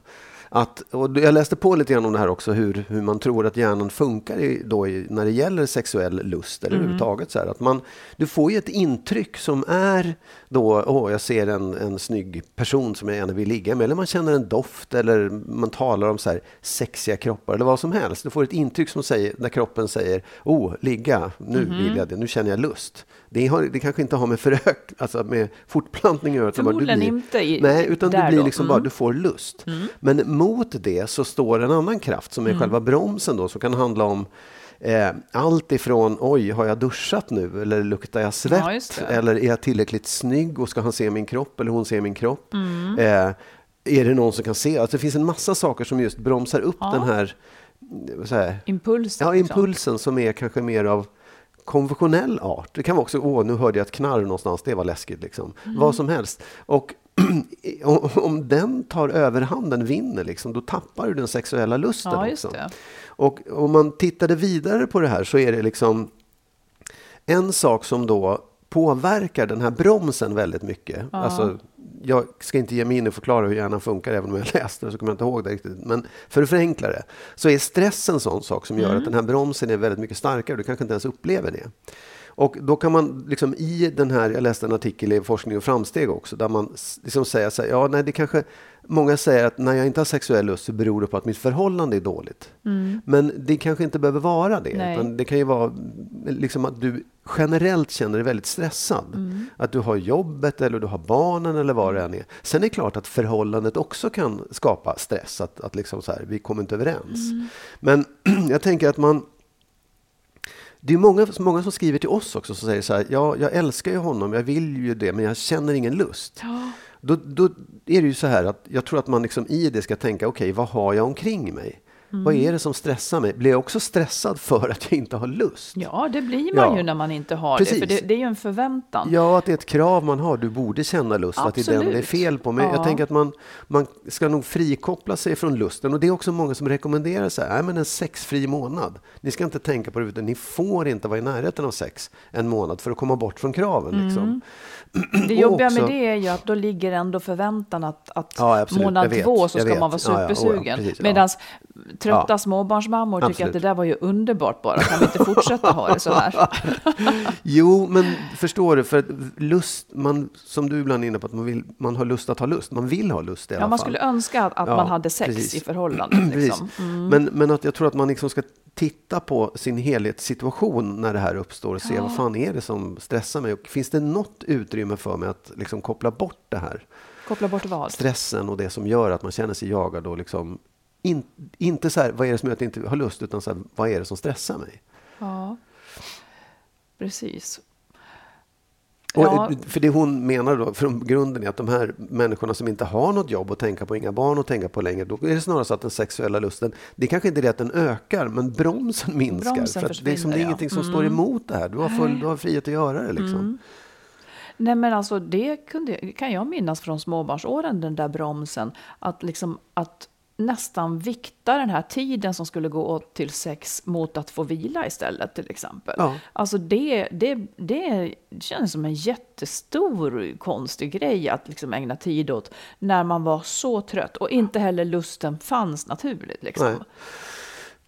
Speaker 2: Att, och jag läste på lite grann om det här också, hur, hur man tror att hjärnan funkar i, då i, när det gäller sexuell lust eller överhuvudtaget. Så här, att man, du får ju ett intryck som är då, åh, jag ser en, en snygg person som jag gärna vill ligga med. Eller man känner en doft eller man talar om så här sexiga kroppar eller vad som helst. Du får ett intryck som säger, när kroppen säger, åh, ligga, nu vill jag det, nu känner jag lust. Det, har, det kanske inte har med förök, (laughs) alltså med fortplantning att göra. utan bara du
Speaker 1: Förmodligen
Speaker 2: blir-
Speaker 1: inte i-
Speaker 2: Nej, utan du blir liksom
Speaker 1: Mm.
Speaker 2: bara, du får lust. Men mot det så står en annan kraft som är
Speaker 1: Mm.
Speaker 2: själva bromsen då, som kan handla om eh, allt ifrån, oj, har jag duschat nu? Eller luktar jag svett?
Speaker 1: Ja,
Speaker 2: eller är jag tillräckligt snygg och ska han se min kropp eller hon se min kropp?
Speaker 1: Mm.
Speaker 2: Eh, är det någon som kan se? Alltså, det finns en massa saker som just bromsar upp
Speaker 1: Ja.
Speaker 2: den här, här
Speaker 1: Impulsen.
Speaker 2: Ja,
Speaker 1: liksom.
Speaker 2: impulsen som är kanske mer av konventionell art. Det kan vara också, åh, nu hörde jag ett knarr någonstans, det var läskigt. Liksom.
Speaker 1: Mm.
Speaker 2: Vad som helst. Och (clears throat) om- den tar överhanden, vinner, liksom, då tappar du den sexuella lusten
Speaker 1: Ja,
Speaker 2: också. Och om man tittade vidare på det här så är det liksom en sak som då påverkar den här bromsen väldigt mycket. Alltså, jag ska inte ge mig in och förklara hur hjärnan funkar, även om jag (laughs) läste det så kommer jag inte ihåg det riktigt. Men för att förenkla det, så är stress en sån sak som gör att den här bromsen är väldigt mycket starkare. Du kanske inte ens upplever det. Och då kan man liksom i den här, jag läste en artikel i Forskning och framsteg också, där man liksom säger så här, ja nej det kanske, många säger att när jag inte har sexuell lust så beror det på att mitt förhållande är dåligt. Men det kanske inte behöver vara det.
Speaker 1: Nej.
Speaker 2: Utan det kan ju vara liksom att du generellt känner dig väldigt stressad. Att du har jobbet eller du har barnen eller vad det än är. Sen är det klart att förhållandet också kan skapa stress, att, att liksom så här, vi kommer inte överens. Men (clears throat) jag tänker att man det är många, många som skriver till oss också som säger så här, ja, jag älskar ju honom, jag vill ju det, men jag känner ingen lust. Då, då är det ju så här att jag tror att man liksom i det ska tänka, okej, vad har jag omkring mig? Vad är det som stressar mig? Blir jag också stressad för att jag inte har lust?
Speaker 1: Ja, det blir man
Speaker 2: Ja.
Speaker 1: ju när man inte har
Speaker 2: Precis.
Speaker 1: det. För det, det är ju en förväntan.
Speaker 2: Ja, att det är ett krav man har. Du borde känna lust, att det är den det är
Speaker 1: Absolut.
Speaker 2: fel på. Men
Speaker 1: Ja.
Speaker 2: jag tänker att man, man ska nog frikoppla sig från lusten. Och det är också många som rekommenderar så här, nej men en sexfri månad. Ni ska inte tänka på det, utan ni får inte vara i närheten av sex en månad för att komma bort från kraven.
Speaker 1: Mm.
Speaker 2: Liksom.
Speaker 1: Det jobbiga (clears throat)
Speaker 2: också-
Speaker 1: med det är ju att då ligger ändå förväntan att, att
Speaker 2: Ja, absolut.
Speaker 1: Månad två så ska man vara
Speaker 2: Ja, ja. Oh, ja.
Speaker 1: supersugen.
Speaker 2: Ja.
Speaker 1: Medan trötta
Speaker 2: Ja.
Speaker 1: småbarnsmammor tycker
Speaker 2: Absolut.
Speaker 1: att det där var ju underbart bara. Kan vi inte fortsätta ha det så här? (laughs)
Speaker 2: Jo, men förstår du, för att lust, man, som du ibland är inne på, att man, vill, man har lust att ha lust. Man vill ha lust i alla
Speaker 1: Ja, man
Speaker 2: fall.
Speaker 1: skulle önska att, att
Speaker 2: Ja,
Speaker 1: man hade sex
Speaker 2: precis.
Speaker 1: i förhållandet. (clears throat) Liksom.
Speaker 2: Precis. Men, men att jag tror att man liksom ska titta på sin helhetssituation när det här uppstår och se vad fan är det som stressar mig och finns det något utrymme för mig att liksom koppla bort det här
Speaker 1: Koppla bort vad?
Speaker 2: stressen och det som gör att man känner sig jagad och liksom in, inte så här, vad är det som gör att jag inte har lust utan så här, vad är det som stressar mig?
Speaker 1: Ja, precis.
Speaker 2: Och,
Speaker 1: Ja.
Speaker 2: eh, För det hon menar då från grunden är att de här människorna som inte har något jobb att tänka på, inga barn att tänka på längre, då är det snarare så att den sexuella lusten, det är kanske inte det att den ökar, men bromsen minskar.
Speaker 1: Bromsen
Speaker 2: för att det är, som, det är
Speaker 1: ja. Mm.
Speaker 2: ingenting som står emot det här. Du har, full, du har frihet att göra det. Liksom.
Speaker 1: Nej men alltså det kunde, kan jag minnas från småbarnsåren, den där bromsen. Att, liksom, att nästan vikta den här tiden som skulle gå åt till sex mot att få vila istället till exempel.
Speaker 2: Ja.
Speaker 1: Alltså det, det, det känns som en jättestor konstig grej att liksom ägna tid åt när man var så trött och inte heller lusten fanns naturligt. Liksom.
Speaker 2: Nej.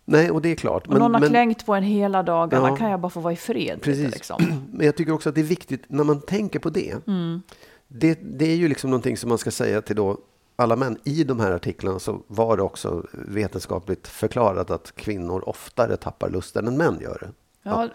Speaker 2: Nej, och det är klart.
Speaker 1: Och någon har
Speaker 2: men,
Speaker 1: klängt på en hela dagarna,
Speaker 2: Ja.
Speaker 1: kan jag bara få vara i fred?
Speaker 2: Precis.
Speaker 1: Lite, liksom? (clears throat)
Speaker 2: men jag tycker också att det är viktigt när man tänker på det.
Speaker 1: Mm.
Speaker 2: Det, det är ju liksom någonting som man ska säga till då alla män. I de här artiklarna så var det också vetenskapligt förklarat att kvinnor oftare tappar lusten än män gör det.
Speaker 1: Ja,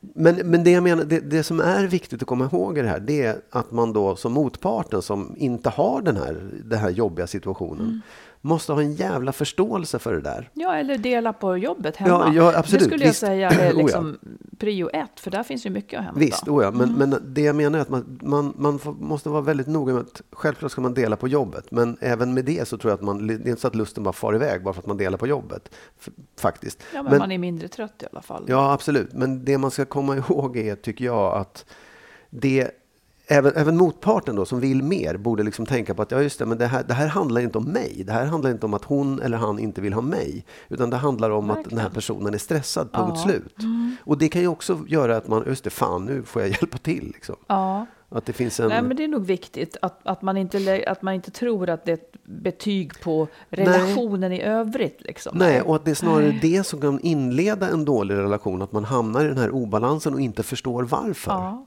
Speaker 2: Men, men det jag menar, det, det som är viktigt att komma ihåg i det här, det är att man då som motparten som inte har den här, den här jobbiga situationen,
Speaker 1: Mm.
Speaker 2: Måste ha en jävla förståelse för det där.
Speaker 1: ja, eller dela på jobbet hemma.
Speaker 2: Ja, ja, absolut.
Speaker 1: Det skulle jag
Speaker 2: Visst.
Speaker 1: säga är (clears throat)
Speaker 2: Oh, ja.
Speaker 1: liksom prio ett, för där finns ju mycket att hämta.
Speaker 2: Visst, oh ja, men,
Speaker 1: Mm.
Speaker 2: men det jag menar är att man, man, man får, måste vara väldigt noga med att självklart ska man dela på jobbet, men även med det så tror jag att man, det är inte så att lusten bara far iväg bara för att man delar på jobbet. Faktiskt.
Speaker 1: Ja, men,
Speaker 2: Men-
Speaker 1: man är mindre trött i alla fall.
Speaker 2: Ja, absolut. Men det man ska komma (laughs) ihåg är, tycker jag, att det Även, även motparten då, som vill mer borde liksom tänka på att ja, just det, men det, här, det här handlar inte om mig. Det här handlar inte om att hon eller han inte vill ha mig. Utan det handlar om att den här personen är stressad, punkt
Speaker 1: Ja.
Speaker 2: slut. Och det kan ju också göra att man, just det, fan nu får jag (laughs) hjälpa till. Liksom.
Speaker 1: Ja.
Speaker 2: Att det finns en...
Speaker 1: Nej, men det är nog viktigt att, att, man inte, att man inte tror att det är ett betyg på relationen i övrigt. Liksom.
Speaker 2: Nej, och att det är snarare det som kan inleda en dålig relation. Att man hamnar i den här obalansen och inte förstår varför.
Speaker 1: Ja,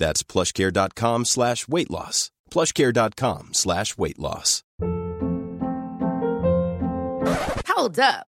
Speaker 3: That's plushcare.com slash weight loss. plushcare.com slash weight loss.
Speaker 4: Hold up.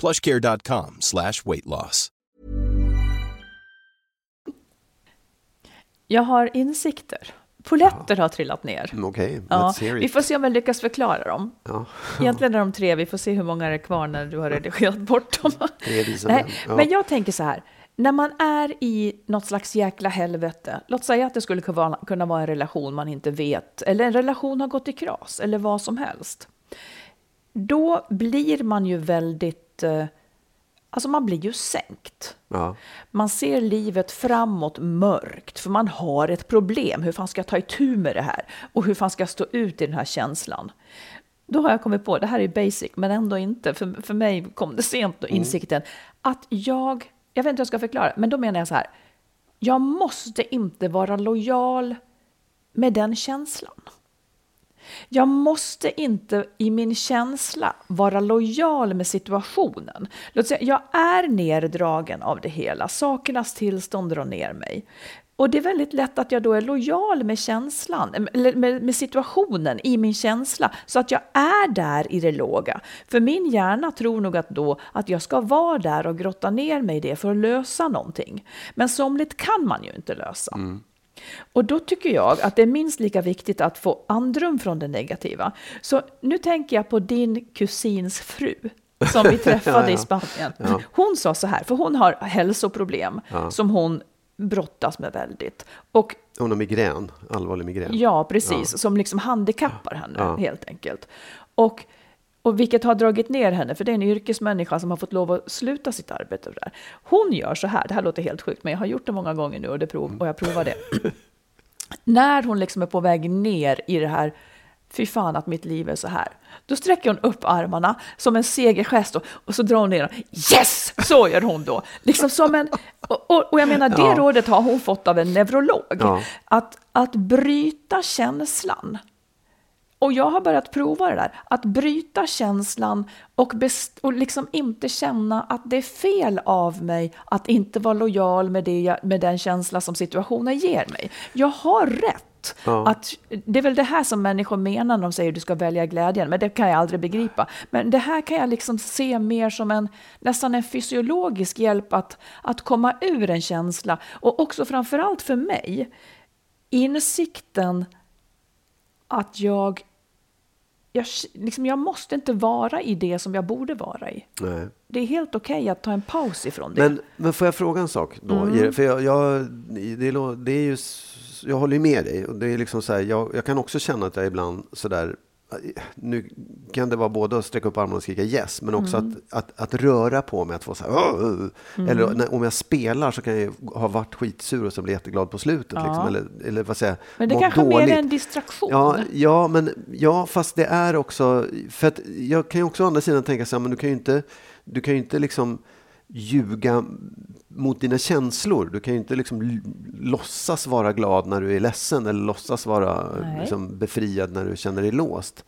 Speaker 3: plushcare.com slash weight loss.
Speaker 1: Jag har insikter. Poletter har trillat ner.
Speaker 2: Mm, Okej,
Speaker 1: Ja, vi får se om jag lyckas förklara dem.
Speaker 2: Ja.
Speaker 1: Egentligen är de tre, vi får se hur många det är kvar när du har redigerat bort dem. (laughs) Nej,
Speaker 2: ja.
Speaker 1: Men jag tänker så här, när man är i något slags jäkla helvete, låt säga att det skulle kunna vara- kunna vara en relation man inte vet, eller en relation har gått i kras, eller vad som helst. Då blir man ju väldigt, eh, alltså man blir ju sänkt.
Speaker 2: Ja.
Speaker 1: Man ser livet framåt mörkt, för man har ett problem. Hur fan ska jag ta itu med det här? Och hur fan ska jag stå ut i den här känslan? Då har jag kommit på, det här är basic, men ändå inte. För, för mig kom det sent då, insikten, att jag, jag vet inte hur jag ska förklara, men då menar jag så här, jag måste inte vara lojal med den känslan. Jag måste inte i min känsla vara lojal med situationen. Låt säga, jag är nerdragen av det hela, sakernas tillstånd drar ner mig. Och det är väldigt lätt att jag då är lojal med känslan, med, med situationen i min känsla, så att jag är där i det låga. För min hjärna tror nog att då att jag ska vara där och grotta ner mig i det för att lösa någonting. Men somligt kan man ju inte lösa. Mm. Och då tycker jag att det är minst lika viktigt att få andrum från det negativa. Så nu tänker jag på din kusins fru som vi (laughs) träffade
Speaker 2: Ja, ja.
Speaker 1: i Spanien.
Speaker 2: Ja.
Speaker 1: Hon sa så här, för hon har hälsoproblem som hon brottas med väldigt. Och
Speaker 2: Hon har migrän, allvarlig migrän.
Speaker 1: Ja, precis. Som liksom handikappar henne helt enkelt. Och, och vilket har dragit ner henne, för det är en yrkesmänniska som har fått lov att sluta sitt arbete. och Där. Hon gör så här, det här låter helt sjukt, men jag har gjort det många gånger nu och, det prov, och jag provar det. (coughs) När hon liksom är på väg ner i det här, fy fan att mitt liv är så här. Då sträcker hon upp armarna som en segergest och, och så drar hon ner dem. Yes! Så gör hon då. Liksom som en, och, och, och jag menar, det
Speaker 2: Ja.
Speaker 1: rådet har hon fått av en neurolog.
Speaker 2: Ja.
Speaker 1: Att, att bryta känslan. Och jag har börjat prova det där, att bryta känslan och, och liksom inte känna att det är fel av mig att inte vara lojal med, det med den känsla som situationen ger mig. Jag har rätt.
Speaker 2: Ja.
Speaker 1: Att, det är väl det här som människor menar när de säger att du ska välja glädjen, men det kan jag aldrig begripa. Men det här kan jag liksom se mer som en nästan en fysiologisk hjälp att, att komma ur en känsla. Och också framförallt för mig, insikten att jag, jag, liksom, jag måste inte vara i det som jag borde vara i.
Speaker 2: Nej.
Speaker 1: Det är helt okej att ta en paus ifrån det.
Speaker 2: Men, men får jag fråga en sak då?
Speaker 1: Mm.
Speaker 2: För jag, jag, det, är- det är ju, jag håller ju med dig. Och det är liksom så här, jag, jag kan också känna att jag ibland sådär nu kan det vara både att sträcka upp armarna och skrika yes, men också
Speaker 1: Mm.
Speaker 2: att, att, att röra på mig, att få så här, "Åh, åh." eller när, om jag spelar så kan jag ha varit skitsur och så bli jätteglad på slutet.
Speaker 1: Ja.
Speaker 2: Liksom, eller, eller vad säger jag,
Speaker 1: Men det kanske
Speaker 2: dåligt.
Speaker 1: mer är en distraktion.
Speaker 2: Ja, ja, men, ja, fast det är också... För att jag kan ju också å andra sidan tänka så här, men du kan ju inte, du kan ju inte liksom ljuga mot dina känslor. Du kan ju inte liksom låtsas vara glad när du är ledsen eller låtsas vara liksom befriad när du känner dig låst.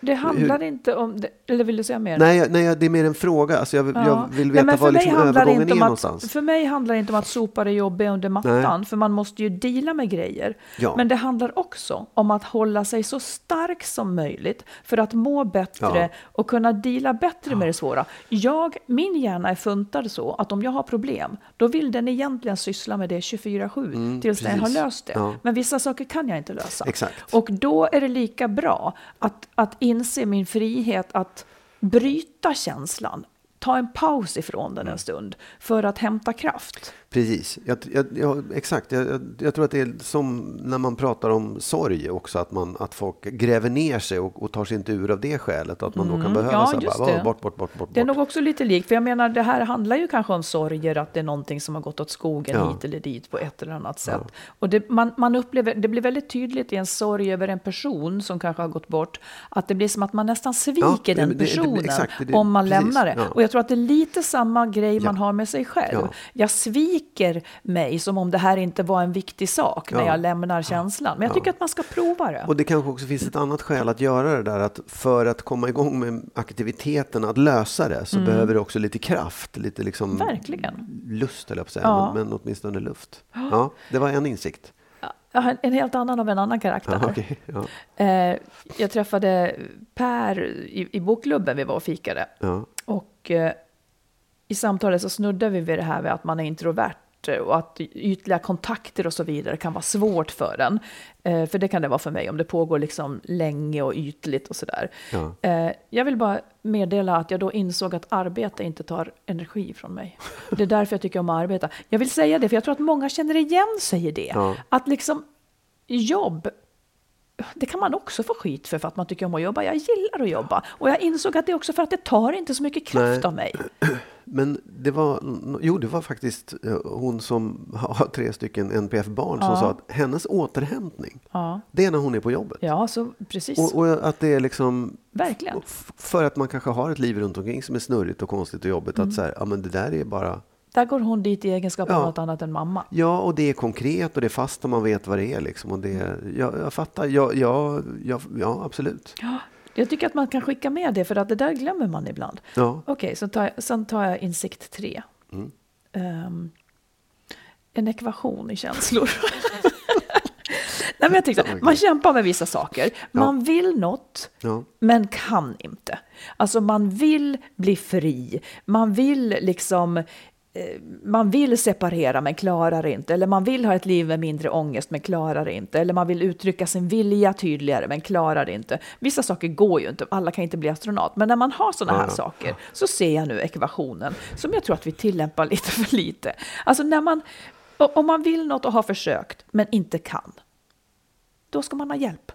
Speaker 1: Det handlar inte om... Det, eller vill du säga mer?
Speaker 2: Nej, nej, det är mer en fråga. Alltså jag,
Speaker 1: Ja.
Speaker 2: jag vill
Speaker 1: Nej,
Speaker 2: veta var
Speaker 1: mig
Speaker 2: liksom övergången
Speaker 1: inte
Speaker 2: är
Speaker 1: om
Speaker 2: någonstans.
Speaker 1: Att, för mig handlar det inte om att sopa det jobbiga under mattan, för man måste ju deala med grejer.
Speaker 2: Ja.
Speaker 1: Men det handlar också om att hålla sig så stark som möjligt för att må bättre
Speaker 2: Ja.
Speaker 1: och kunna deala bättre med det svåra. Jag, min hjärna är funtad så att om jag har problem, då vill den egentligen syssla med det 24-7 tills den har
Speaker 2: Mm, precis.
Speaker 1: löst det. Men vissa saker kan jag inte lösa.
Speaker 2: Exakt.
Speaker 1: Och då är det lika bra att, att inse min frihet att bryta känslan. Ta en paus ifrån den
Speaker 2: Mm.
Speaker 1: en stund för att hämta kraft.
Speaker 2: Precis, jag, jag, jag, exakt. Jag, tror att det är som när man pratar om sorg också, att, man, att folk gräver ner sig och, och tar sig inte ur av det skälet. Att man då kan behöva
Speaker 1: Ja,
Speaker 2: så här, bara,
Speaker 1: det.
Speaker 2: "Åh, bort, bort, bort, bort.
Speaker 1: Det är
Speaker 2: bort."
Speaker 1: nog också lite likt, för jag menar det här handlar ju kanske om sorger, att det är någonting som har gått åt skogen
Speaker 2: Ja.
Speaker 1: hit eller dit på ett eller annat sätt. Och det, man, man upplever, det blir väldigt tydligt i en sorg över en person som kanske har gått bort, att det blir som att man nästan sviker
Speaker 2: Ja,
Speaker 1: den
Speaker 2: det-
Speaker 1: personen
Speaker 2: exakt, det- det-
Speaker 1: om man
Speaker 2: precis,
Speaker 1: lämnar det.
Speaker 2: ja.
Speaker 1: Och jag tror att det är lite samma grej man
Speaker 2: Ja.
Speaker 1: har med sig själv.
Speaker 2: Ja.
Speaker 1: Jag sviker mig som om det här inte var en viktig sak när
Speaker 2: Ja.
Speaker 1: jag lämnar känslan. Men jag tycker att man ska prova det.
Speaker 2: Och det kanske också finns ett annat skäl att göra det där, att för att komma igång med aktiviteten, att lösa det, så behöver det också lite kraft, lite liksom
Speaker 1: Mm. Verkligen.
Speaker 2: lust, eller på att säga,
Speaker 1: Ja.
Speaker 2: men, men åtminstone luft. Ja, det var en insikt.
Speaker 1: Jag en helt annan av en annan karaktär.
Speaker 2: Ja, okej, ja,
Speaker 1: Eh, jag träffade Per i, i bokklubben vi var och fikade.
Speaker 2: ja,
Speaker 1: Och eh, i samtalet så snuddade vi vid det här med att man är introvert eh, och att ytliga kontakter och så vidare kan vara svårt för en. Eh, för det kan det vara för mig om det pågår liksom länge och ytligt och sådär.
Speaker 2: Ja.
Speaker 1: Eh, jag vill bara meddela att jag då insåg att arbete inte tar energi från mig. Det är därför jag tycker om att arbeta. Jag vill säga det, för jag tror att många känner igen sig i det.
Speaker 2: Ja.
Speaker 1: Att liksom jobb det kan man också få skit för, för att man tycker om att jobba. Jag gillar att jobba. Och jag insåg att det är också för att det tar inte så mycket kraft
Speaker 2: Nej.
Speaker 1: av mig.
Speaker 2: Men det var, jo, det var faktiskt eh, hon som har (laughs) tre stycken NPF-barn som
Speaker 1: Ja.
Speaker 2: sa att hennes återhämtning,
Speaker 1: Ja,
Speaker 2: det är när hon är på jobbet.
Speaker 1: ja så precis.
Speaker 2: Och, och att det är liksom
Speaker 1: Verkligen.
Speaker 2: för att man kanske har ett liv runt omkring som är snurrigt och konstigt och jobbigt.
Speaker 1: Mm.
Speaker 2: Att så här, ja men det där är bara,
Speaker 1: Där går hon dit i egenskap av
Speaker 2: Ja.
Speaker 1: något annat än mamma.
Speaker 2: ja och det är konkret och det är fast och man vet vad det är liksom. Och det, jag, jag fattar, ja, ja, ja, ja absolut.
Speaker 1: Ja, jag tycker att man kan skicka med det, för att det där glömmer man ibland.
Speaker 2: Ja,
Speaker 1: Okej, så tar jag, sen tar jag insikt tre.
Speaker 2: Mm.
Speaker 1: Ehm, en ekvation i känslor. (laughs) Nej, men jag
Speaker 2: Okej.
Speaker 1: man kämpar med vissa saker. Man vill något,
Speaker 2: ja,
Speaker 1: men kan inte. Alltså man vill bli fri, man vill liksom man vill separera men klarar inte. Eller man vill ha ett liv med mindre ångest men klarar inte. Eller man vill uttrycka sin vilja tydligare men klarar inte. Vissa saker går ju inte, alla kan inte bli astronaut. Men när man har sådana här
Speaker 2: Ja,
Speaker 1: saker så ser jag nu ekvationen som jag tror att vi tillämpar (laughs) lite för lite. Alltså när man, om man vill något och har försökt men inte kan, då ska man ha hjälp.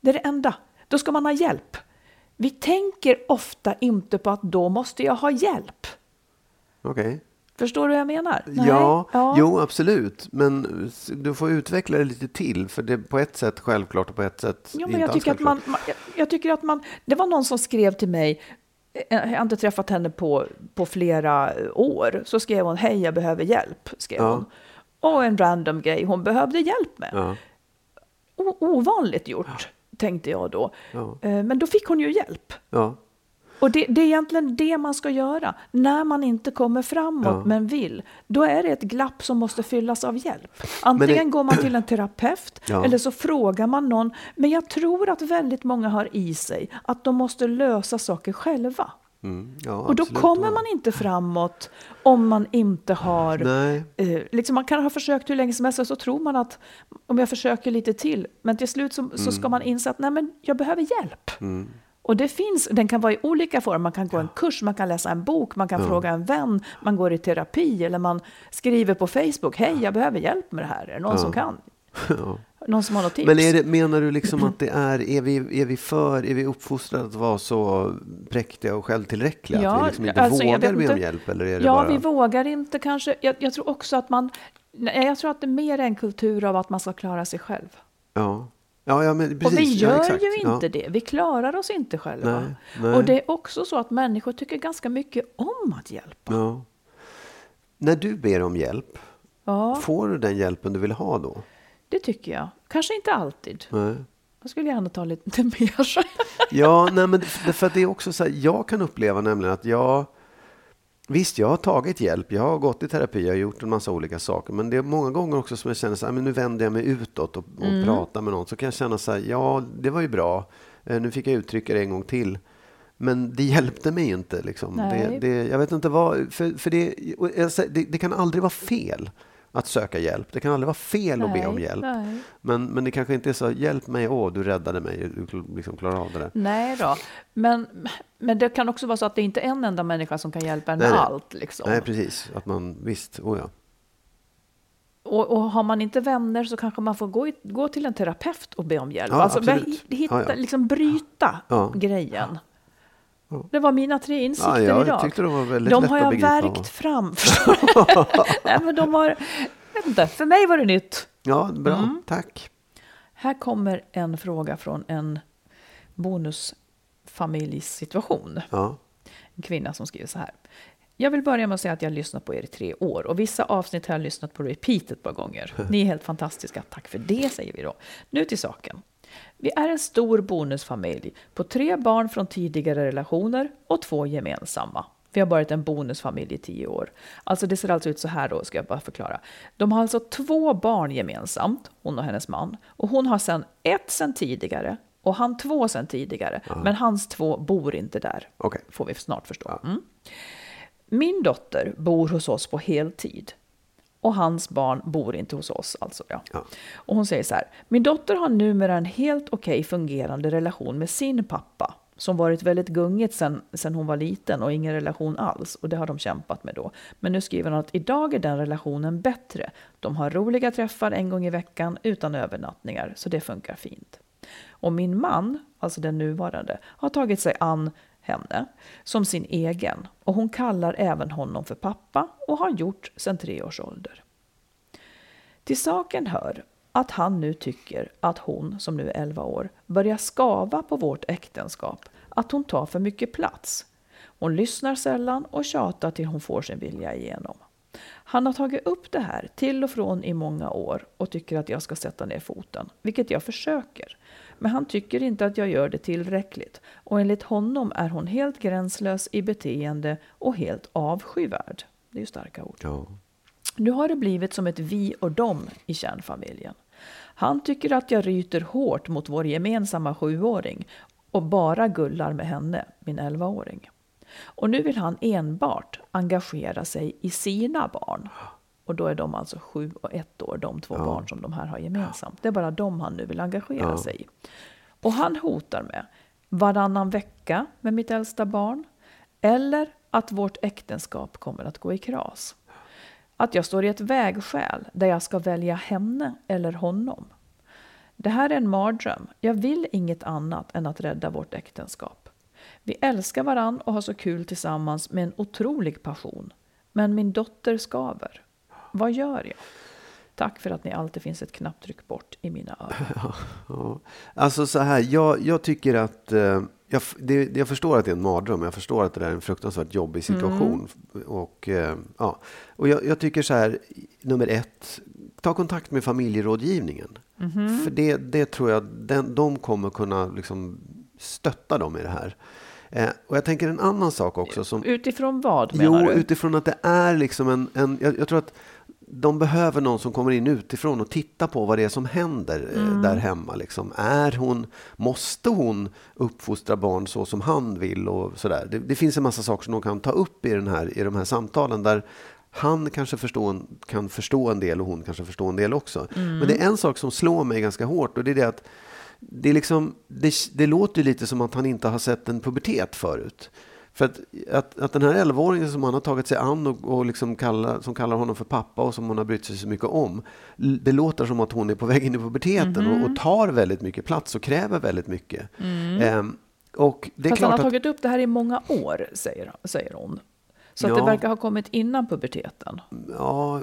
Speaker 1: Det är det enda. Då ska man ha hjälp. Vi tänker ofta inte på att då måste jag ha hjälp.
Speaker 2: okej.
Speaker 1: Förstår du vad jag menar? Nej?
Speaker 2: Ja,
Speaker 1: ja.
Speaker 2: jo absolut. Men du får utveckla det lite till. För det är på ett sätt självklart och på ett sätt
Speaker 1: Jo,
Speaker 2: inte
Speaker 1: men jag
Speaker 2: alls
Speaker 1: tycker, att man, jag, jag tycker att man... Det var någon som skrev till mig, eh, jag har inte träffat henne på, på flera år, så skrev hon hej, jag behöver hjälp. Skrev
Speaker 2: Ja.
Speaker 1: hon. Och en random grej hon behövde hjälp med.
Speaker 2: Ja,
Speaker 1: O- ovanligt gjort. tänkte jag då.
Speaker 2: Ja.
Speaker 1: Eh, Men då fick hon ju hjälp. Och det, det är egentligen det man ska göra. När man inte kommer framåt
Speaker 2: Ja.
Speaker 1: men vill, då är det ett glapp som måste fyllas av hjälp. Antingen
Speaker 2: det-
Speaker 1: går man till en terapeut
Speaker 2: Ja.
Speaker 1: eller så frågar man någon. Men jag tror att väldigt många har i sig att de måste lösa saker själva.
Speaker 2: Mm. ja
Speaker 1: Och då
Speaker 2: absolut.
Speaker 1: kommer
Speaker 2: Ja.
Speaker 1: man inte framåt om man inte har... Eh, liksom man kan ha försökt hur länge som helst och så tror man att om jag försöker lite till, men till slut så, så ska man inse att nej men jag behöver hjälp.
Speaker 2: Mm.
Speaker 1: Och det finns, den kan vara i olika former. Man kan gå en kurs, man kan läsa en bok, man kan fråga en vän, man går i terapi eller man skriver på Facebook. Hej, jag behöver hjälp med det här. Är det någon som kan? (laughs) Någon som har något tips?
Speaker 2: Men det, menar du liksom att det är, är vi, är vi för, är vi uppfostrade att vara så präktiga och självtillräckliga? att
Speaker 1: Ja,
Speaker 2: vi liksom inte
Speaker 1: alltså,
Speaker 2: vågar be om hjälp? Eller är det
Speaker 1: ja,
Speaker 2: bara...
Speaker 1: vi vågar inte kanske. Jag, jag tror också att man... Jag tror att det är mer en kultur av att man ska klara sig själv.
Speaker 2: Ja. Ja, ja, men precis.
Speaker 1: och vi
Speaker 2: ja,
Speaker 1: gör
Speaker 2: exakt.
Speaker 1: ju inte
Speaker 2: ja.
Speaker 1: det. Vi klarar oss inte själva.
Speaker 2: Nej, nej.
Speaker 1: Och det är också så att människor tycker ganska mycket om att hjälpa.
Speaker 2: Ja. När du ber om hjälp,
Speaker 1: Ja,
Speaker 2: får du den hjälpen du vill ha då?
Speaker 1: det tycker jag. Kanske inte alltid.
Speaker 2: Nej.
Speaker 1: Jag skulle gärna ta lite (laughs) mer.
Speaker 2: Ja, nej, men det- för det är också så här, jag kan uppleva nämligen att jag Visst, jag har tagit hjälp, jag har gått i terapi, jag har gjort en massa olika saker. Men det är många gånger också som jag känner så här, men nu vänder jag mig utåt och, och
Speaker 1: Mm.
Speaker 2: pratar med någon. Så kan jag känna så här, ja, det var ju bra. Eh, Nu fick jag uttrycka det en gång till. Men det hjälpte mig inte. Liksom. Det,
Speaker 1: Nej.
Speaker 2: det, jag vet inte vad, för, för det, det, det kan aldrig vara fel att söka hjälp. Det kan aldrig vara fel att be om hjälp.
Speaker 1: Nej.
Speaker 2: Men, men det kanske inte är så, hjälp mig, åh, du räddade mig, du liksom klarar av det där.
Speaker 1: Nej då. Men, men det kan också vara så att det inte är en enda människa som kan hjälpa en
Speaker 2: Nej,
Speaker 1: med
Speaker 2: nej.
Speaker 1: allt. Liksom.
Speaker 2: Nej, precis. Att man, visst, oh ja.
Speaker 1: Och, och har man inte vänner så kanske man får gå, i, gå till en terapeut och be om hjälp.
Speaker 2: Ja,
Speaker 1: alltså
Speaker 2: absolut.
Speaker 1: hitta,
Speaker 2: Ja, ja.
Speaker 1: Liksom bryta
Speaker 2: Ja.
Speaker 1: grejen. Det var mina tre insikter
Speaker 2: Ja, jag
Speaker 1: idag.
Speaker 2: tyckte de var väldigt
Speaker 1: de har jag verkt fram. (laughs) förstår du? (laughs) Nej, men de har, vet inte, för mig var det nytt.
Speaker 2: Ja, bra.
Speaker 1: Mm.
Speaker 2: Tack.
Speaker 1: Här kommer en fråga från en bonusfamiljssituation.
Speaker 2: Ja.
Speaker 1: En kvinna som skriver så här. Jag vill börja med att säga att jag har lyssnat på er i tre år och vissa avsnitt har jag lyssnat på repeat ett par gånger. (laughs) Ni är helt fantastiska. Tack för det, säger vi då. Nu till saken. Vi är en stor bonusfamilj på tre barn från tidigare relationer och två gemensamma. Vi har varit en bonusfamilj i tio år. Alltså det ser alltså ut så här då, ska jag bara förklara. De har alltså två barn gemensamt, hon och hennes man. Och hon har sen ett sen tidigare och han två sen tidigare. Men hans två bor inte där.
Speaker 2: Okej.
Speaker 1: Får vi snart förstå. Mm. Min dotter bor hos oss på heltid. Och hans barn bor inte hos oss. Alltså, ja.
Speaker 2: Ja.
Speaker 1: Och hon säger så här. Min dotter har numera en helt okej fungerande relation med sin pappa. Som varit väldigt gungigt sen, sen hon var liten och ingen relation alls. Och det har de kämpat med då. Men nu skriver hon att idag är den relationen bättre. De har roliga träffar en gång i veckan utan övernattningar. Så det funkar fint. Och min man, alltså den nuvarande, har tagit sig an henne som sin egen. Och hon kallar även honom för pappa och har gjort sedan tre års ålder. Till saken hör att han nu tycker att hon, som nu är 11 år, börjar skava på vårt äktenskap, att hon tar för mycket plats. Hon lyssnar sällan och tjatar till hon får sin vilja igenom. Han har tagit upp det här till och från i många år och tycker att jag ska sätta ner foten, vilket jag försöker. Men han tycker inte att jag gör det tillräckligt och enligt honom är hon helt gränslös i beteende och helt avskyvärd. Det är ju starka ord.
Speaker 2: Ja.
Speaker 1: Nu har det blivit som ett vi och dem i kärnfamiljen. Han tycker att jag ryter hårt mot vår gemensamma sjuåring och bara gullar med henne, min elvaåring. Och nu vill han enbart engagera sig i sina barn. Och då är de alltså sju och ett år, de två barn som de här har gemensamt. Det är bara de han nu vill engagera
Speaker 2: Ja.
Speaker 1: sig i. Och han hotar med varannan vecka med mitt äldsta barn. Eller att vårt äktenskap kommer att gå i kras. Att jag står i ett vägskäl där jag ska välja henne eller honom. Det här är en mardröm. Jag vill inget annat än att rädda vårt äktenskap. Vi älskar varann och har så kul tillsammans med en otrolig passion. Men min dotter skaver. Vad gör jag? Tack för att ni alltid finns ett knapptryck bort i mina öron. (laughs)
Speaker 2: Ja. Alltså så här, jag, jag tycker att... Eh, jag, det, jag förstår att det är en mardröm. Jag förstår att det är en fruktansvärt jobbig situation. Och, eh, ja. och jag, jag tycker så här, nummer ett, ta kontakt med familjerådgivningen.
Speaker 1: Mhm.
Speaker 2: För det, det tror jag, den, de kommer kunna liksom stötta dem i det här. Eh, och jag tänker en annan sak också. Som,
Speaker 1: Utifrån vad menar
Speaker 2: jo,
Speaker 1: du?
Speaker 2: utifrån att det är liksom en... en jag, jag tror att de behöver någon som kommer in utifrån och tittar på vad det är som händer eh,
Speaker 1: Mm.
Speaker 2: där hemma. Liksom. Är hon, måste hon uppfostra barn så som han vill? Och sådär. Det, det finns en massa saker som de kan ta upp i, den här, i de här samtalen där han kanske förstå, kan förstå en del och hon kanske förstår en del också.
Speaker 1: Mm.
Speaker 2: Men det är en sak som slår mig ganska hårt och det är det att det, är liksom, det, det låter lite som att han inte har sett en pubertet förut. För att, att, att den här 11-åringen som han har tagit sig an och, och liksom kallar, som kallar honom för pappa och som hon har brytt sig så mycket om. Det låter som att hon är på väg in i puberteten och, och tar väldigt mycket plats och kräver väldigt mycket. Ehm, och det är
Speaker 1: Fast han
Speaker 2: klart
Speaker 1: har
Speaker 2: att,
Speaker 1: tagit upp det här i många år, säger, säger hon. Så att
Speaker 2: Ja.
Speaker 1: det verkar ha kommit innan puberteten.
Speaker 2: Ja,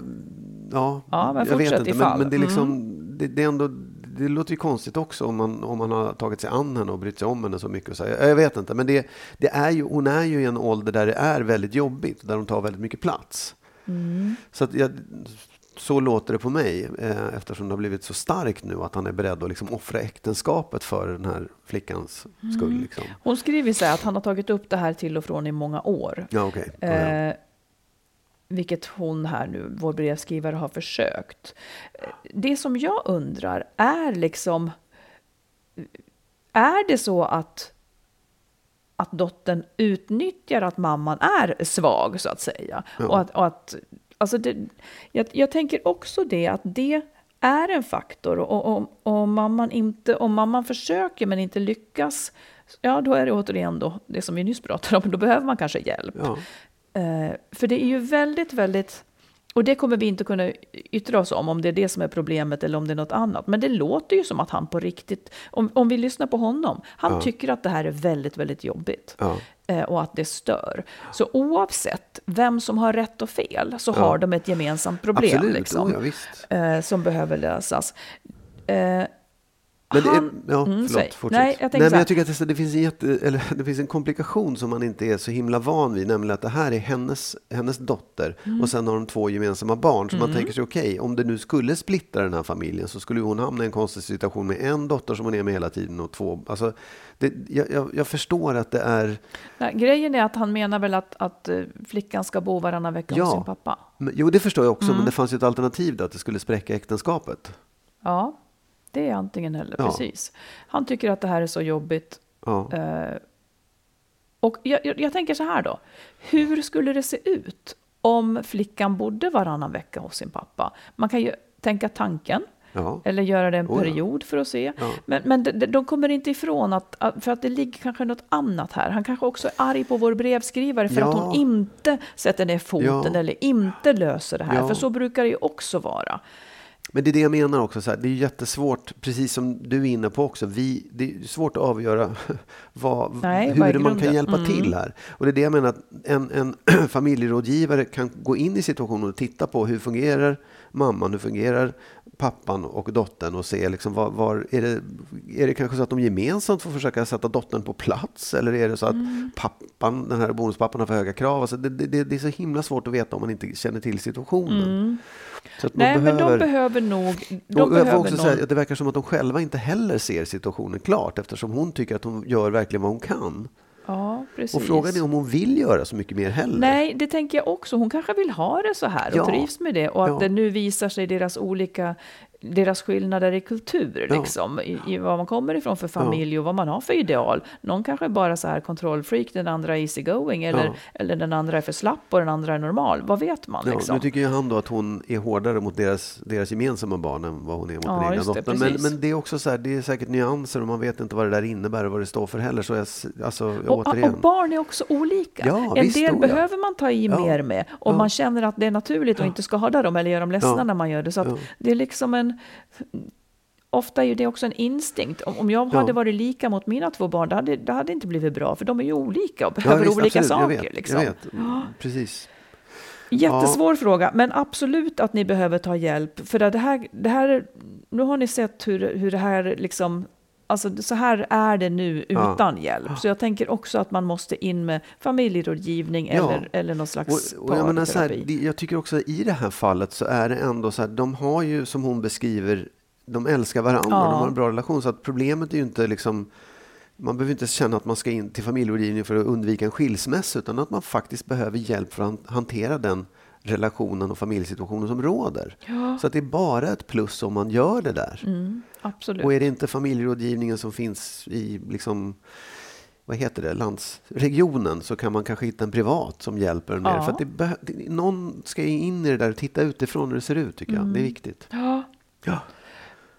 Speaker 2: ja,
Speaker 1: Ja,
Speaker 2: jag vet inte. Men, men det, är liksom,
Speaker 1: Mm.
Speaker 2: det, det, är ändå, det låter ju konstigt också om man, om man har tagit sig an henne och brytt sig om henne så mycket. Och så. Jag, jag vet inte, men det, det är ju, hon är ju i en ålder där det är väldigt jobbigt, där hon tar väldigt mycket plats.
Speaker 1: Mm.
Speaker 2: Så, att jag, så låter det på mig, eh, eftersom det har blivit så starkt nu att han är beredd att liksom offra äktenskapet för den här flickans skull.
Speaker 1: Mm.
Speaker 2: Liksom.
Speaker 1: Hon skriver så här att han har tagit upp det här till och från i många år.
Speaker 2: Ja, ja.
Speaker 1: Eh, vilket hon här nu, vår brevskrivare, har försökt. Det som jag undrar är liksom, är det så att, att dottern utnyttjar att mamman är svag, så att säga?
Speaker 2: Ja.
Speaker 1: Och att, och att, alltså det, jag, jag tänker också det, att det är en faktor. Och om, om, mamman inte, om mamman försöker men inte lyckas, ja då är det återigen då det som vi nyss pratade om, då behöver man kanske hjälp.
Speaker 2: ja.
Speaker 1: Eh, för det är ju väldigt, väldigt... Och det kommer vi inte kunna yttra oss om, om det är det som är problemet eller om det är något annat. Men det låter ju som att han på riktigt, om, om vi lyssnar på honom, han
Speaker 2: Ja.
Speaker 1: tycker att det här är väldigt, väldigt jobbigt.
Speaker 2: Ja.
Speaker 1: Eh, och att det stör. Så oavsett vem som har rätt och fel så har de ett gemensamt problem. Liksom, eh, som behöver lösas.
Speaker 2: Men det, är,
Speaker 1: han-
Speaker 2: ja,
Speaker 1: Mm,
Speaker 2: förlåt, fortsätt.
Speaker 1: Nej, jag
Speaker 2: Nej, men jag tycker att det, det, finns en jätte, eller, det finns en komplikation som man inte är så himla van vid, nämligen att det här är hennes, hennes dotter
Speaker 1: Mm.
Speaker 2: och sen har de två gemensamma barn. Så man tänker sig, okej, om det nu skulle splittra den här familjen så skulle hon hamna i en konstig situation med en dotter som hon är med hela tiden och två. Alltså, det, jag, jag, jag förstår att det är,
Speaker 1: Nej, grejen är att han menar väl att, att eh, flickan ska bo varannan vecka
Speaker 2: Ja.
Speaker 1: hos sin pappa.
Speaker 2: men, jo det förstår jag också,
Speaker 1: Mm.
Speaker 2: men det fanns ju ett alternativ då, att det skulle spräcka äktenskapet.
Speaker 1: Ja, det är antingen eller,
Speaker 2: Ja.
Speaker 1: precis. Han tycker att det här är så jobbigt.
Speaker 2: Ja.
Speaker 1: Eh, och jag, jag, jag tänker så här då. Hur skulle det se ut om flickan bodde varannan vecka hos sin pappa? Man kan ju tänka tanken.
Speaker 2: Ja.
Speaker 1: Eller göra det en
Speaker 2: Oh
Speaker 1: period för att se. Men, men de, de kommer inte ifrån att, för att det ligger kanske något annat här. Han kanske också är arg på vår brevskrivare för att hon inte sätter ner foten eller inte löser det här. För så brukar det ju också vara.
Speaker 2: Men det är det jag menar också, så här, det är jättesvårt, precis som du är inne på också, vi, det är svårt att avgöra (laughs) vad,
Speaker 1: Nej,
Speaker 2: hur man kan hjälpa
Speaker 1: Mm.
Speaker 2: till här. Och det är det jag menar, att en, en (clears throat) familjerådgivare kan gå in i situationen och titta på hur fungerar mamman, hur fungerar pappan och dottern och se liksom var, var är, det, är det kanske så att de gemensamt får försöka sätta dottern på plats eller är det så att
Speaker 1: Mm.
Speaker 2: pappan, den här bonuspappan har för höga krav? Alltså det, det, det är så himla svårt att veta om man inte känner till situationen.
Speaker 1: Mm. Nej, men de behöver nog... De
Speaker 2: och
Speaker 1: behöver
Speaker 2: också
Speaker 1: någon...
Speaker 2: säga det verkar som att de själva inte heller ser situationen klart eftersom hon tycker att hon gör verkligen vad hon kan.
Speaker 1: Ja, precis.
Speaker 2: Och frågan är om hon vill göra så mycket mer heller.
Speaker 1: Nej, det tänker jag också. Hon kanske vill ha det så här och
Speaker 2: Ja.
Speaker 1: trivs med det. Och att
Speaker 2: Ja.
Speaker 1: det nu visar sig deras olika, deras skillnader i kultur,
Speaker 2: Ja.
Speaker 1: liksom. I, I vad man kommer ifrån för familj och vad man har för ideal. Någon kanske är bara så här kontrollfreak, den andra är easy going. Eller,
Speaker 2: Ja.
Speaker 1: eller den andra är för slapp och den andra är normal. Vad vet man
Speaker 2: Ja,
Speaker 1: liksom?
Speaker 2: Nu tycker ju han då att hon är hårdare mot deras, deras gemensamma barn än vad hon är mot
Speaker 1: Ja,
Speaker 2: den egna
Speaker 1: det,
Speaker 2: dottern. Men, men det är också så här, det är säkert nyanser och man vet inte vad det där innebär och vad det står för heller. Så jag, alltså,
Speaker 1: Och,
Speaker 2: återigen.
Speaker 1: Och barn är också olika.
Speaker 2: Ja,
Speaker 1: en
Speaker 2: visst,
Speaker 1: del
Speaker 2: oh ja.
Speaker 1: behöver man ta i
Speaker 2: Ja.
Speaker 1: mer med.
Speaker 2: Ja.
Speaker 1: man känner att det är naturligt och inte skada dem eller göra dem ledsna
Speaker 2: Ja.
Speaker 1: när man gör det. Så
Speaker 2: Ja.
Speaker 1: det är liksom en... Ofta är ju det också en instinkt. Om, om jag
Speaker 2: Ja.
Speaker 1: hade varit lika mot mina två barn, det hade det hade inte blivit bra. För de är ju olika och
Speaker 2: Ja,
Speaker 1: behöver
Speaker 2: visst,
Speaker 1: olika
Speaker 2: absolut,
Speaker 1: saker.
Speaker 2: Jag vet,
Speaker 1: liksom.
Speaker 2: jag vet. Mm, Precis.
Speaker 1: Jättesvår fråga, men absolut att ni behöver ta hjälp. För det här, det här, nu har ni sett hur, hur det här liksom alltså så här är det nu utan hjälp. Så jag tänker också att man måste in med familjerådgivning
Speaker 2: Ja.
Speaker 1: eller, eller någon slags
Speaker 2: Och, och jag, menar så här, jag tycker också i det här fallet så är det ändå så här, de har ju som hon beskriver, de älskar varandra,
Speaker 1: Ja.
Speaker 2: de har en bra relation. Så att problemet är ju inte liksom, man behöver inte känna att man ska in till familjerådgivning för att undvika en skilsmässa, utan att man faktiskt behöver hjälp för att hantera den relationen och familjesituationen som råder. Så att det är bara ett plus om man gör det där.
Speaker 1: Mm, absolut.
Speaker 2: Och är det inte familjerådgivningen som finns i liksom, vad heter det, landsregionen så kan man kanske hitta en privat som hjälper en mer.
Speaker 1: Ja.
Speaker 2: För att det någon ska in i det där och titta utifrån hur det ser ut tycker jag. Det är viktigt.
Speaker 1: Ja.
Speaker 2: Ja.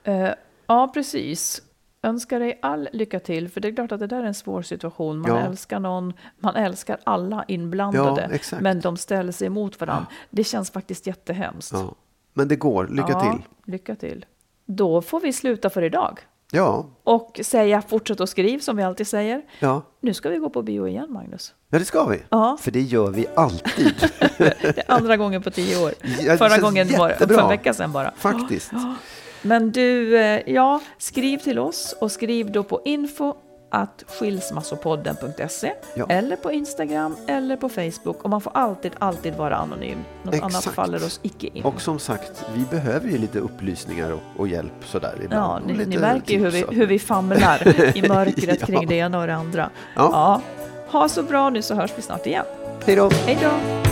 Speaker 1: Eh, ja, precis. Önskar dig all lycka till, för det är klart att det där är en svår situation. Man
Speaker 2: Ja.
Speaker 1: älskar någon, man älskar alla inblandade,
Speaker 2: Ja,
Speaker 1: men de ställer sig emot varandra. Det känns faktiskt jättehemskt.
Speaker 2: Ja. Men det går, lycka
Speaker 1: Ja,
Speaker 2: till.
Speaker 1: Lycka till. Då får vi sluta för idag.
Speaker 2: Ja,
Speaker 1: Och säga fortsätt att skriv som vi alltid säger.
Speaker 2: ja.
Speaker 1: Nu ska vi gå på bio igen, Magnus.
Speaker 2: ja, det ska vi.
Speaker 1: Ja.
Speaker 2: För det gör vi alltid. (laughs)
Speaker 1: Det är andra gången på tio år.
Speaker 2: det
Speaker 1: Förra gången
Speaker 2: jättebra.
Speaker 1: för en vecka sedan bara.
Speaker 2: Faktiskt.
Speaker 1: Men du, eh, ja, skriv till oss och skriv då på info att skilsmassopodden.se
Speaker 2: Ja.
Speaker 1: eller på Instagram eller på Facebook och man får alltid, alltid vara anonym. Något annat
Speaker 2: Exakt.
Speaker 1: faller oss icke in.
Speaker 2: Och som sagt, vi behöver ju lite upplysningar och, och hjälp sådär ibland.
Speaker 1: Ja, ni, ni märker ju hur vi, hur vi famlar i (laughs) mörkret
Speaker 2: Ja.
Speaker 1: kring det ena och det andra.
Speaker 2: Ja.
Speaker 1: Ja. Ha så bra nu så hörs vi snart igen.
Speaker 2: Hej då!
Speaker 1: Hej då!